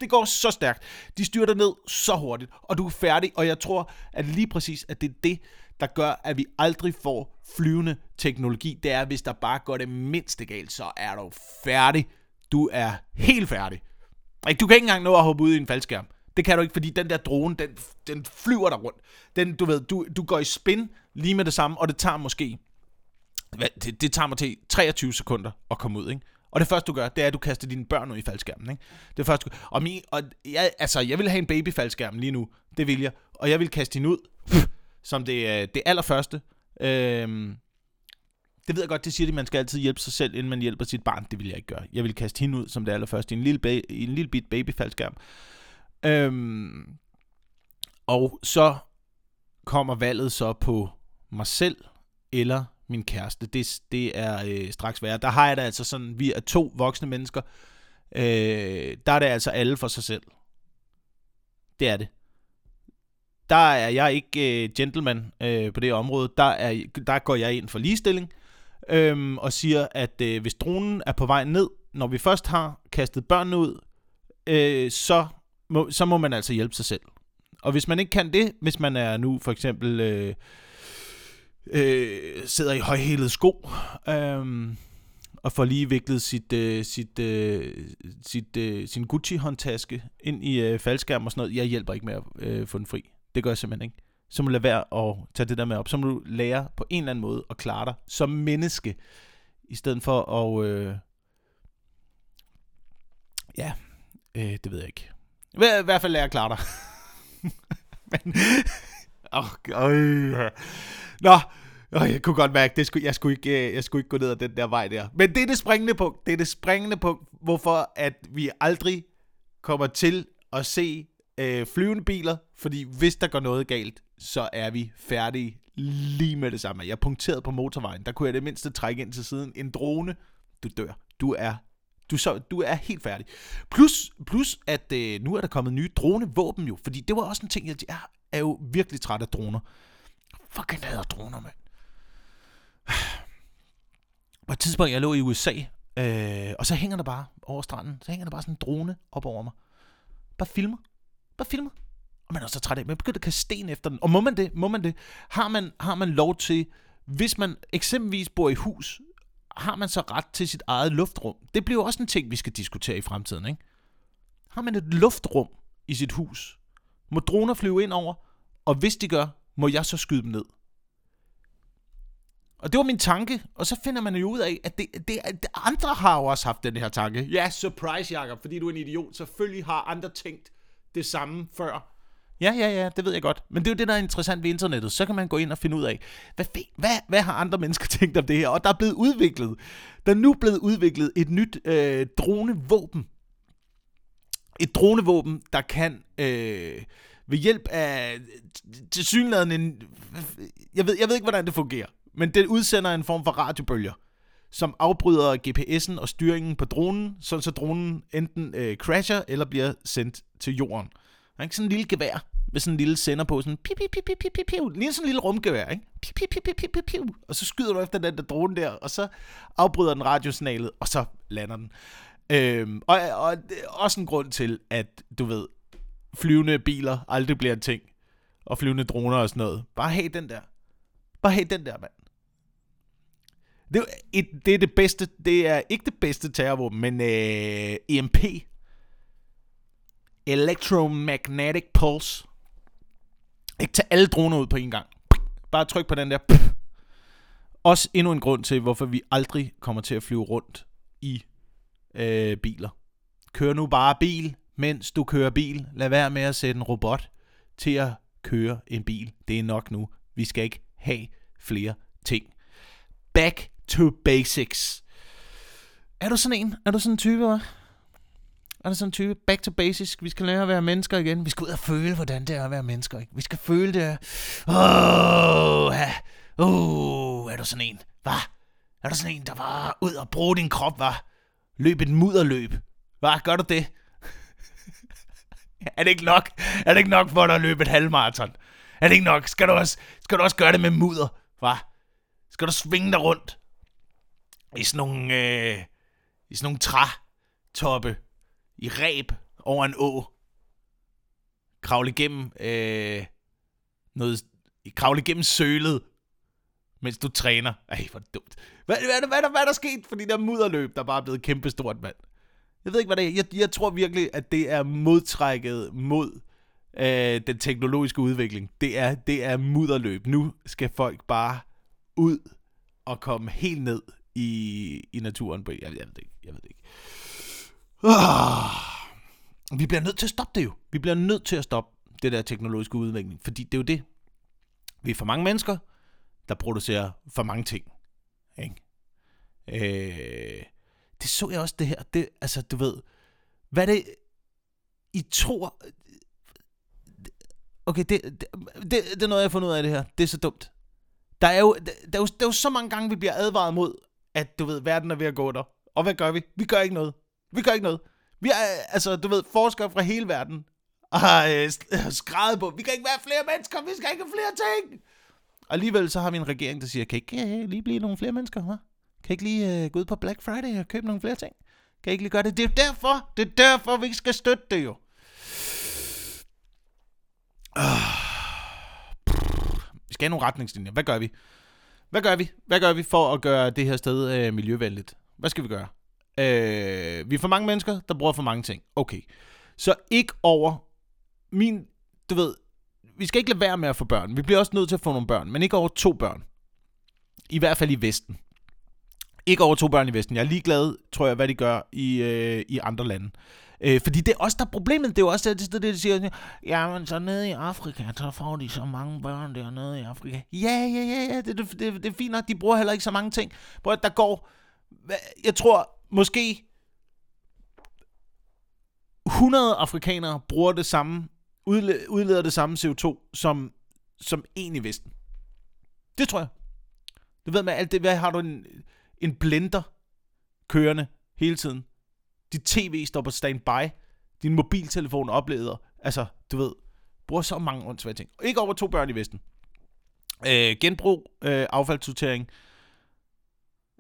[SPEAKER 1] Det går så stærkt. De styrter ned så hurtigt, og du er færdig. Og jeg tror, at lige præcis, at det er det, der gør, at vi aldrig får flyvende teknologi. Det er, hvis der bare går det mindste galt, så er du færdig du er helt færdig. Du kan ikke engang nå at hoppe ud i en faldskærm. Det kan du ikke, fordi den der drone, den, den flyver der rundt. Den, du ved, du, du går i spin lige med det samme, og det tager måske, det, det tager mig til 23 sekunder at komme ud, ikke? Og det første du gør, det er, at du kaster dine børn ud i faldskærmen, ikke? Det første, og, min, og jeg, altså, jeg vil have en babyfaldskærm lige nu. Det vil jeg. Og jeg vil kaste hende ud, som det, øh, det allerførste. Øhm, det ved jeg godt, det siger de, man skal altid hjælpe sig selv, inden man hjælper sit barn. Det vil jeg ikke gøre. Jeg vil kaste hende ud som det allerførste i en lille, ba- i en lille bit babyfaldskærm. Øhm, og så kommer valget så på mig selv eller min kæreste. Det, det er øh, straks værre. Der har jeg da altså sådan, vi er to voksne mennesker. Øh, der er det altså alle for sig selv. Det er det. Der er jeg ikke øh, gentleman øh, på det område. Der, er, der går jeg ind for ligestilling øh, og siger, at øh, hvis dronen er på vej ned, når vi først har kastet børnene ud, øh, så, må, så må man altså hjælpe sig selv. Og hvis man ikke kan det, hvis man er nu for eksempel øh, øh, sidder i højhælede sko, øh, og får lige viklet sit, øh, sit, øh, sit, øh, sin Gucci-håndtaske ind i øh, faldskærm og sådan noget, jeg hjælper ikke med at øh, få den fri. Det gør jeg simpelthen ikke så må du lade være at tage det der med op. Så må du lære på en eller anden måde at klare dig som menneske, i stedet for at... Øh, ja, øh, det ved jeg ikke. I hvert fald lære at klare dig. Men, oh, øh. Nå, oh, jeg kunne godt mærke, det skulle, jeg, skulle ikke, øh, jeg skulle ikke gå ned ad den der vej der. Men det er det springende punkt. Det er det springende punkt, hvorfor at vi aldrig kommer til at se øh, flyvende biler, fordi hvis der går noget galt, så er vi færdige lige med det samme. Jeg punkterede på motorvejen. Der kunne jeg det mindste trække ind til siden. En drone, du dør. Du er du, så, du er helt færdig. Plus, plus at øh, nu er der kommet nye dronevåben jo, fordi det var også en ting, jeg, jeg er jo virkelig træt af droner. Fucking hader droner, mand. På et tidspunkt, jeg lå i USA, øh, og så hænger der bare over stranden, så hænger der bare sådan en drone op over mig. Bare filmer. Bare filmer. Og man er så træt af, man begynder at kaste sten efter den. Og må man det? Må man det? Har man, har man lov til, hvis man eksempelvis bor i hus, har man så ret til sit eget luftrum? Det bliver også en ting, vi skal diskutere i fremtiden, ikke? Har man et luftrum i sit hus? Må droner flyve ind over? Og hvis de gør, må jeg så skyde dem ned? Og det var min tanke, og så finder man jo ud af, at det, det, det andre har jo også haft den her tanke. Ja, surprise, Jacob, fordi du er en idiot. Selvfølgelig har andre tænkt det samme før. Ja, ja, ja, det ved jeg godt. Men det er jo det, der er interessant ved internettet. Så kan man gå ind og finde ud af, hvad, hvad, hvad har andre mennesker tænkt om det her? Og der er blevet udviklet, der er nu blevet udviklet et nyt øh, dronevåben. Et dronevåben, der kan øh, ved hjælp af tilsyneladende en... Jeg ved, jeg ved ikke, hvordan det fungerer. Men det udsender en form for radiobølger, som afbryder GPS'en og styringen på dronen, så dronen enten øh, crasher eller bliver sendt til jorden. Der er ikke sådan en lille gevær med sådan en lille sender på, sådan pip, pip, pip, pip, pip, pip, lige sådan en lille rumgevær, ikke? Pip, pip, pip, pip, pip, pip, og så skyder du efter den der drone der, og så afbryder den radiosignalet, og så lander den. Øhm, og, og det er også en grund til, at du ved, flyvende biler aldrig bliver en ting, og flyvende droner og sådan noget. Bare have den der. Bare have den der, mand. Det er, et, det er det bedste, det er ikke det bedste terrorvåben, men øh, EMP. Electromagnetic Pulse. Ikke tage alle droner ud på en gang. Bare tryk på den der. Også endnu en grund til, hvorfor vi aldrig kommer til at flyve rundt i øh, biler. Kør nu bare bil, mens du kører bil. Lad være med at sætte en robot til at køre en bil. Det er nok nu. Vi skal ikke have flere ting. Back to basics. Er du sådan en? Er du sådan en type, hva'? Er du sådan en type? Back to basics. Vi skal lære at være mennesker igen. Vi skal ud og føle, hvordan det er at være mennesker. Ikke? Vi skal føle det. Åh, oh, oh, er du sådan en? Hvad? Er du sådan en, der var ud og bruge din krop, var? Løb et mudderløb. Hvad? Gør du det? er det ikke nok? Er det ikke nok for dig at løbe et halvmarathon? Er det ikke nok? Skal du også, skal du også gøre det med mudder? Hvad? Skal du svinge dig rundt? i sådan nogle, øh, i sådan nogle trætoppe i ræb over en å. Kravle igennem øh, noget, kravle igennem sølet, mens du træner. Ej, hvor dumt. Hvad, hvad, hvad, hvad, hvad er der sket for de der mudderløb, der bare er blevet kæmpestort, mand? Jeg ved ikke, hvad det er. Jeg, jeg tror virkelig, at det er modtrækket mod øh, den teknologiske udvikling. Det er, det er mudderløb. Nu skal folk bare ud og komme helt ned i, i naturen. På, jeg, jeg ved det ikke. Jeg ved det ikke. Ah, vi bliver nødt til at stoppe det jo. Vi bliver nødt til at stoppe det der teknologiske udvikling. Fordi det er jo det. Vi er for mange mennesker, der producerer for mange ting. Ikke? Øh, det så jeg også det her. Det, altså, du ved, hvad er det, I tror... Okay, det, det, det, det er noget, jeg har fundet ud af det her. Det er så dumt. Der er, jo, der, der, er jo, der er jo så mange gange, vi bliver advaret mod, at du ved, verden er ved at gå der. Og hvad gør vi? Vi gør ikke noget. Vi gør ikke noget. Vi er, altså, du ved, forskere fra hele verden har øh, skrevet på, vi kan ikke være flere mennesker, vi skal ikke have flere ting. Og alligevel så har vi en regering, der siger, kan ikke øh, lige blive nogle flere mennesker, hva'? Kan ikke lige øh, gå ud på Black Friday og købe nogle flere ting? Kan ikke lige gøre det? Det er derfor, det er derfor, vi ikke skal støtte det jo. Ah. Vi skal have nogle retningslinjer. Hvad gør vi? Hvad gør vi? Hvad gør vi for at gøre det her sted øh, miljøvenligt? Hvad skal vi gøre? Øh, vi er for mange mennesker, der bruger for mange ting. Okay. Så ikke over min, du ved, vi skal ikke lade være med at få børn. Vi bliver også nødt til at få nogle børn, men ikke over to børn. I hvert fald i Vesten. Ikke over to børn i Vesten. Jeg er ligeglad, tror jeg, hvad de gør i, øh, i andre lande. Øh, fordi det er også der er problemet. Det er jo også det, det, det de siger. Ja, men så nede i Afrika, så får de så mange børn dernede i Afrika. Ja, ja, ja, ja. Det, det, det, det er fint nok. De bruger heller ikke så mange ting. Prøv at der går... Jeg tror måske 100 afrikanere bruger det samme, udleder det samme CO2 som, som en i Vesten. Det tror jeg. Du ved med alt det, hvad har du en, en blender kørende hele tiden. Dit tv står på standby. Din mobiltelefon oplader. Altså, du ved, bruger så mange åndssvage ting. Ikke over to børn i Vesten. Øh, genbrug, øh, affaldssortering.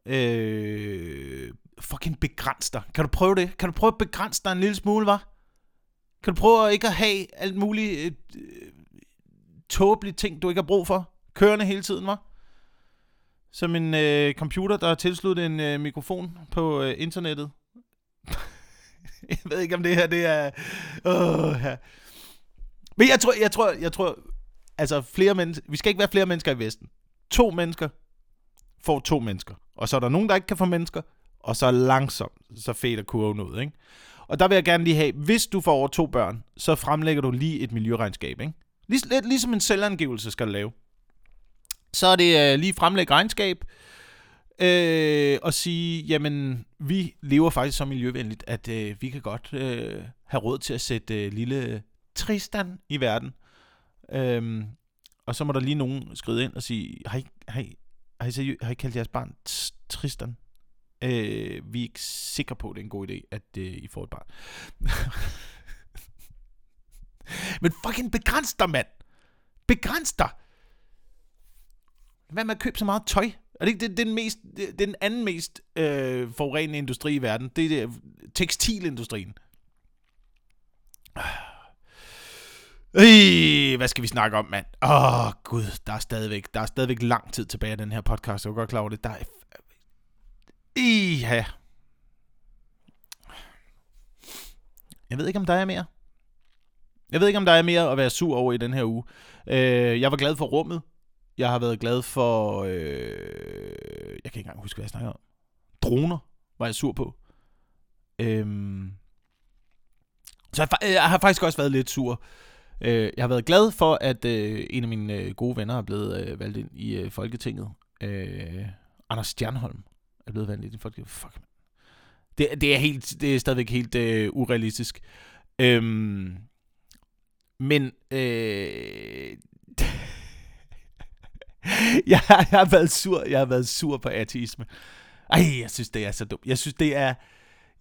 [SPEAKER 1] Øh, fucking begræns dig. Kan du prøve det? Kan du prøve at begrænse dig en lille smule, var? Kan du prøve at ikke at have alt muligt øh, tåbelige ting, du ikke har brug for? Kørende hele tiden, var? Som en øh, computer, der har tilsluttet en øh, mikrofon på øh, internettet. jeg ved ikke, om det her, det er... Åh, ja. Men jeg tror, jeg tror, jeg tror, altså flere mennesker, vi skal ikke være flere mennesker i Vesten. To mennesker får to mennesker. Og så er der nogen, der ikke kan få mennesker, og så langsomt, så fader kurven ud, ikke? Og der vil jeg gerne lige have, hvis du får over to børn, så fremlægger du lige et miljøregnskab, ikke? Lig, lidt ligesom en selvangivelse skal du lave. Så er det øh, lige fremlægge regnskab, øh, og sige, jamen, vi lever faktisk så miljøvenligt, at øh, vi kan godt øh, have råd til at sætte øh, lille Tristan i verden. Øhm, og så må der lige nogen skride ind og sige, har I, har I, har I, seriø- har I kaldt jeres barn Tristan? Øh, vi er ikke sikre på, at det er en god idé, at øh, I får et barn. Men fucking begræns dig, mand! Begræns dig! Hvad med at købe så meget tøj? Er det ikke det, det er den, mest, det, det er den anden mest øh, forurenende industri i verden? Det er det, tekstilindustrien. Øh, hvad skal vi snakke om, mand? Åh, oh, gud, der er, stadigvæk, der er stadigvæk lang tid tilbage af den her podcast. Jeg er godt klar over det. Der er ja. Jeg ved ikke, om der er mere. Jeg ved ikke, om der er mere at være sur over i den her uge. Øh, jeg var glad for rummet. Jeg har været glad for... Øh, jeg kan ikke engang huske, hvad jeg snakker om. Droner var jeg sur på. Øhm, så jeg, jeg har faktisk også været lidt sur Øh, jeg har været glad for, at øh, en af mine øh, gode venner er blevet øh, valgt ind i øh, Folketinget. Øh, Anders Stjernholm er blevet valgt Folk siger, Fuck, man. Det, det, er helt, det er stadigvæk helt øh, urealistisk. Øhm, men øh, jeg, jeg har været sur. Jeg har været sur på ateisme. Ej, jeg synes, det er så dumt. Jeg synes, det er...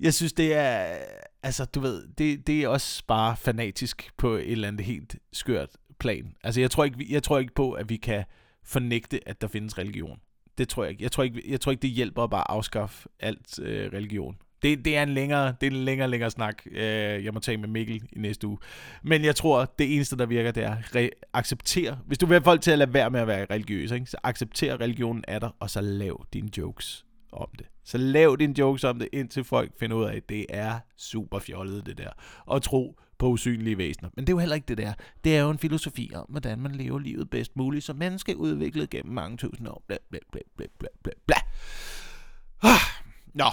[SPEAKER 1] Jeg synes, det er altså, du ved, det, det er også bare fanatisk på et eller andet helt skørt plan. Altså, jeg tror ikke, jeg tror ikke på, at vi kan fornægte, at der findes religion. Det tror jeg ikke. Jeg tror ikke, jeg tror ikke det hjælper at bare afskaffe alt øh, religion. Det, det er en længere, det er en længere, længere snak, øh, jeg må tage med Mikkel i næste uge. Men jeg tror, det eneste, der virker, det er re- acceptere. Hvis du vil have folk til at lade være med at være religiøs, ikke? så accepter religionen af dig, og så lav dine jokes om det. Så lav din jokes om det, indtil folk finder ud af, at det er super fjollet, det der. Og tro på usynlige væsener. Men det er jo heller ikke det der. Det er jo en filosofi om, hvordan man lever livet bedst muligt, som menneske udviklet gennem mange tusind år. Bla, bla, bla, bla, bla, bla, bla. Ah, nå,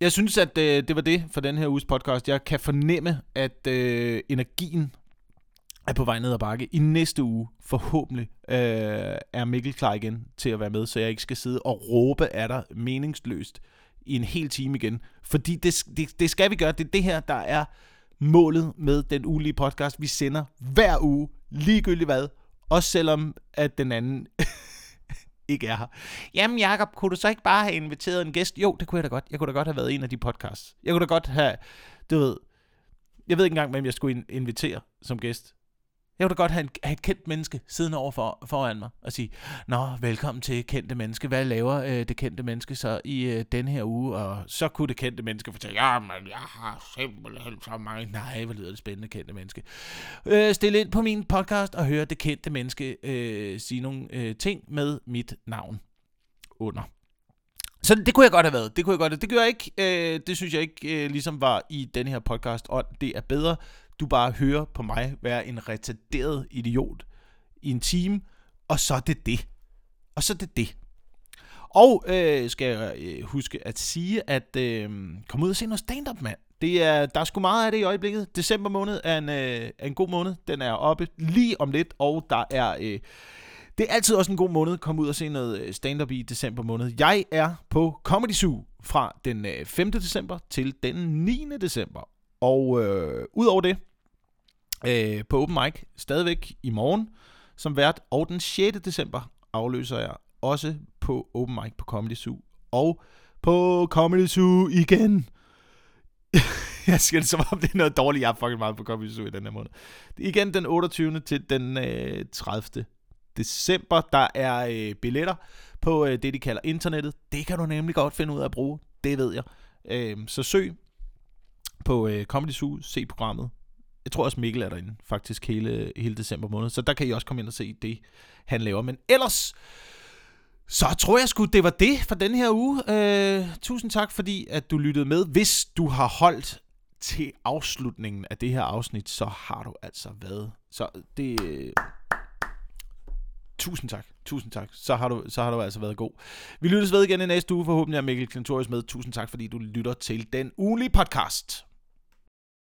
[SPEAKER 1] jeg synes, at øh, det var det for den her uges podcast. Jeg kan fornemme, at øh, energien er på vej ned ad bakke. I næste uge, forhåbentlig, øh, er Mikkel klar igen til at være med, så jeg ikke skal sidde og råbe af dig meningsløst i en hel time igen. Fordi det, det, det skal vi gøre. Det er det her, der er målet med den ugelige podcast. Vi sender hver uge, ligegyldigt hvad. Også selvom, at den anden ikke er her. Jamen Jakob, kunne du så ikke bare have inviteret en gæst? Jo, det kunne jeg da godt. Jeg kunne da godt have været en af de podcasts. Jeg kunne da godt have, du ved, jeg ved ikke engang, hvem jeg skulle invitere som gæst. Jeg kunne da godt have, en, have et kendt menneske siddende over for, foran mig og sige, Nå, velkommen til kendte menneske. Hvad laver øh, det kendte menneske så i øh, den her uge? Og så kunne det kendte menneske fortælle, Jamen, jeg har simpelthen så mange. Nej, hvor lyder det spændende, kendte menneske. Øh, stil ind på min podcast og høre det kendte menneske øh, sige nogle øh, ting med mit navn under. Så det kunne jeg godt have været. Det kunne jeg godt have. Det gør jeg ikke. Øh, det synes jeg ikke øh, ligesom var i den her podcast. Og det er bedre du bare hører på mig være en retarderet idiot i en time, og så er det det. Og så er det det. Og øh, skal jeg øh, huske at sige, at øh, kom ud og se noget stand-up, mand. Det er, der er sgu meget af det i øjeblikket. December måned er en, øh, er en god måned. Den er oppe lige om lidt, og der er... Øh, det er altid også en god måned at komme ud og se noget øh, stand-up i december måned. Jeg er på Comedy Zoo fra den øh, 5. December til den 9. december. Og øh, udover det, øh, på Open Mic, stadigvæk i morgen som vært, og den 6. december afløser jeg også på Open Mic på Comedy Zoo. Og på Comedy Zoo igen. jeg skal det som om det er noget dårligt. Jeg er fucking meget på Comedy Zoo i den her måned. Igen den 28. til den øh, 30. december. Der er øh, billetter på øh, det, de kalder internettet. Det kan du nemlig godt finde ud af at bruge. Det ved jeg. Øh, så søg på øh, Comedy Zoo, se programmet. Jeg tror også Mikkel er derinde, faktisk hele, hele december måned. Så der kan I også komme ind og se det, han laver. Men ellers, så tror jeg sgu, det var det for den her uge. Øh, tusind tak, fordi at du lyttede med. Hvis du har holdt til afslutningen af det her afsnit, så har du altså været. Så det... Tusind tak. Tusind tak. Så har, du, så har du altså været god. Vi lyttes ved igen i næste uge. Forhåbentlig er Mikkel Klintorius med. Tusind tak, fordi du lytter til den ugenlige podcast.